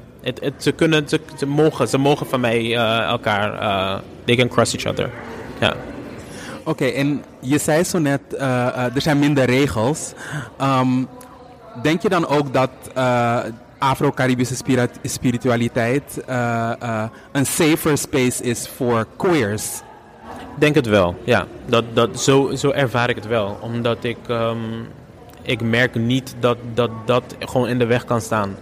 Ze kunnen, ze, ze mogen, ze mogen van mij eh, elkaar, eh, they can cross each other. Ja. Oké, en je zei zo net, eh, er zijn minder regels. Ehm, denk je dan ook dat Afro-Caribische spiritualiteit eh, een safer space is voor queers? denk het wel, ja. Dat, dat, zo, zo ervaar ik het wel. Omdat ik, ehm, ik merk niet dat, dat dat gewoon in de weg kan staan.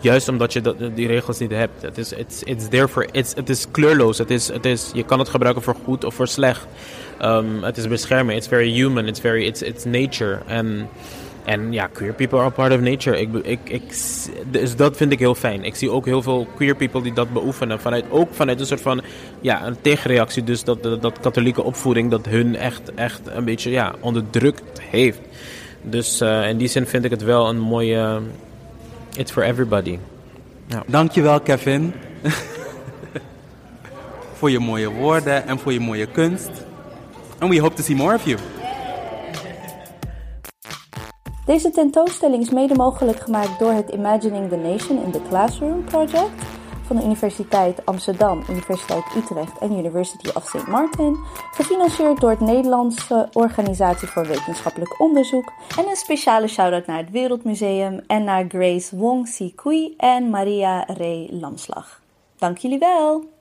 Juist omdat je die regels niet hebt. Het is, it's, it's there for, it's, het is kleurloos. Het is, het is, je kan het gebruiken voor goed of voor slecht. Ehm, het is beschermen. It's very human. It's, very, it's, it's nature. En en ja, queer people are part of nature. Ik, ik, ik, dus dat vind ik heel fijn. Ik zie ook heel veel queer people die dat beoefenen. Vanuit, ook vanuit een soort van ja, een tegenreactie. Dus dat, dat, katholieke opvoeding dat hun echt, echt een beetje ja, onderdrukt heeft. Dus eh, in die zin vind ik het wel een mooie... it's for everybody. Dankjewel Kevin. voor je mooie woorden en voor je mooie kunst. And we hope to see more of you. Deze tentoonstelling is mede mogelijk gemaakt door het Imagining the Nation in the Classroom project van de Universiteit Amsterdam, Universiteit Utrecht en University of St. Martin, gefinancierd door het Nederlandse Organisatie voor Wetenschappelijk Onderzoek en een speciale shout-out naar het Wereldmuseum en naar Grace Wong Si Kui en Maria Ray Lamslag. Dank jullie wel!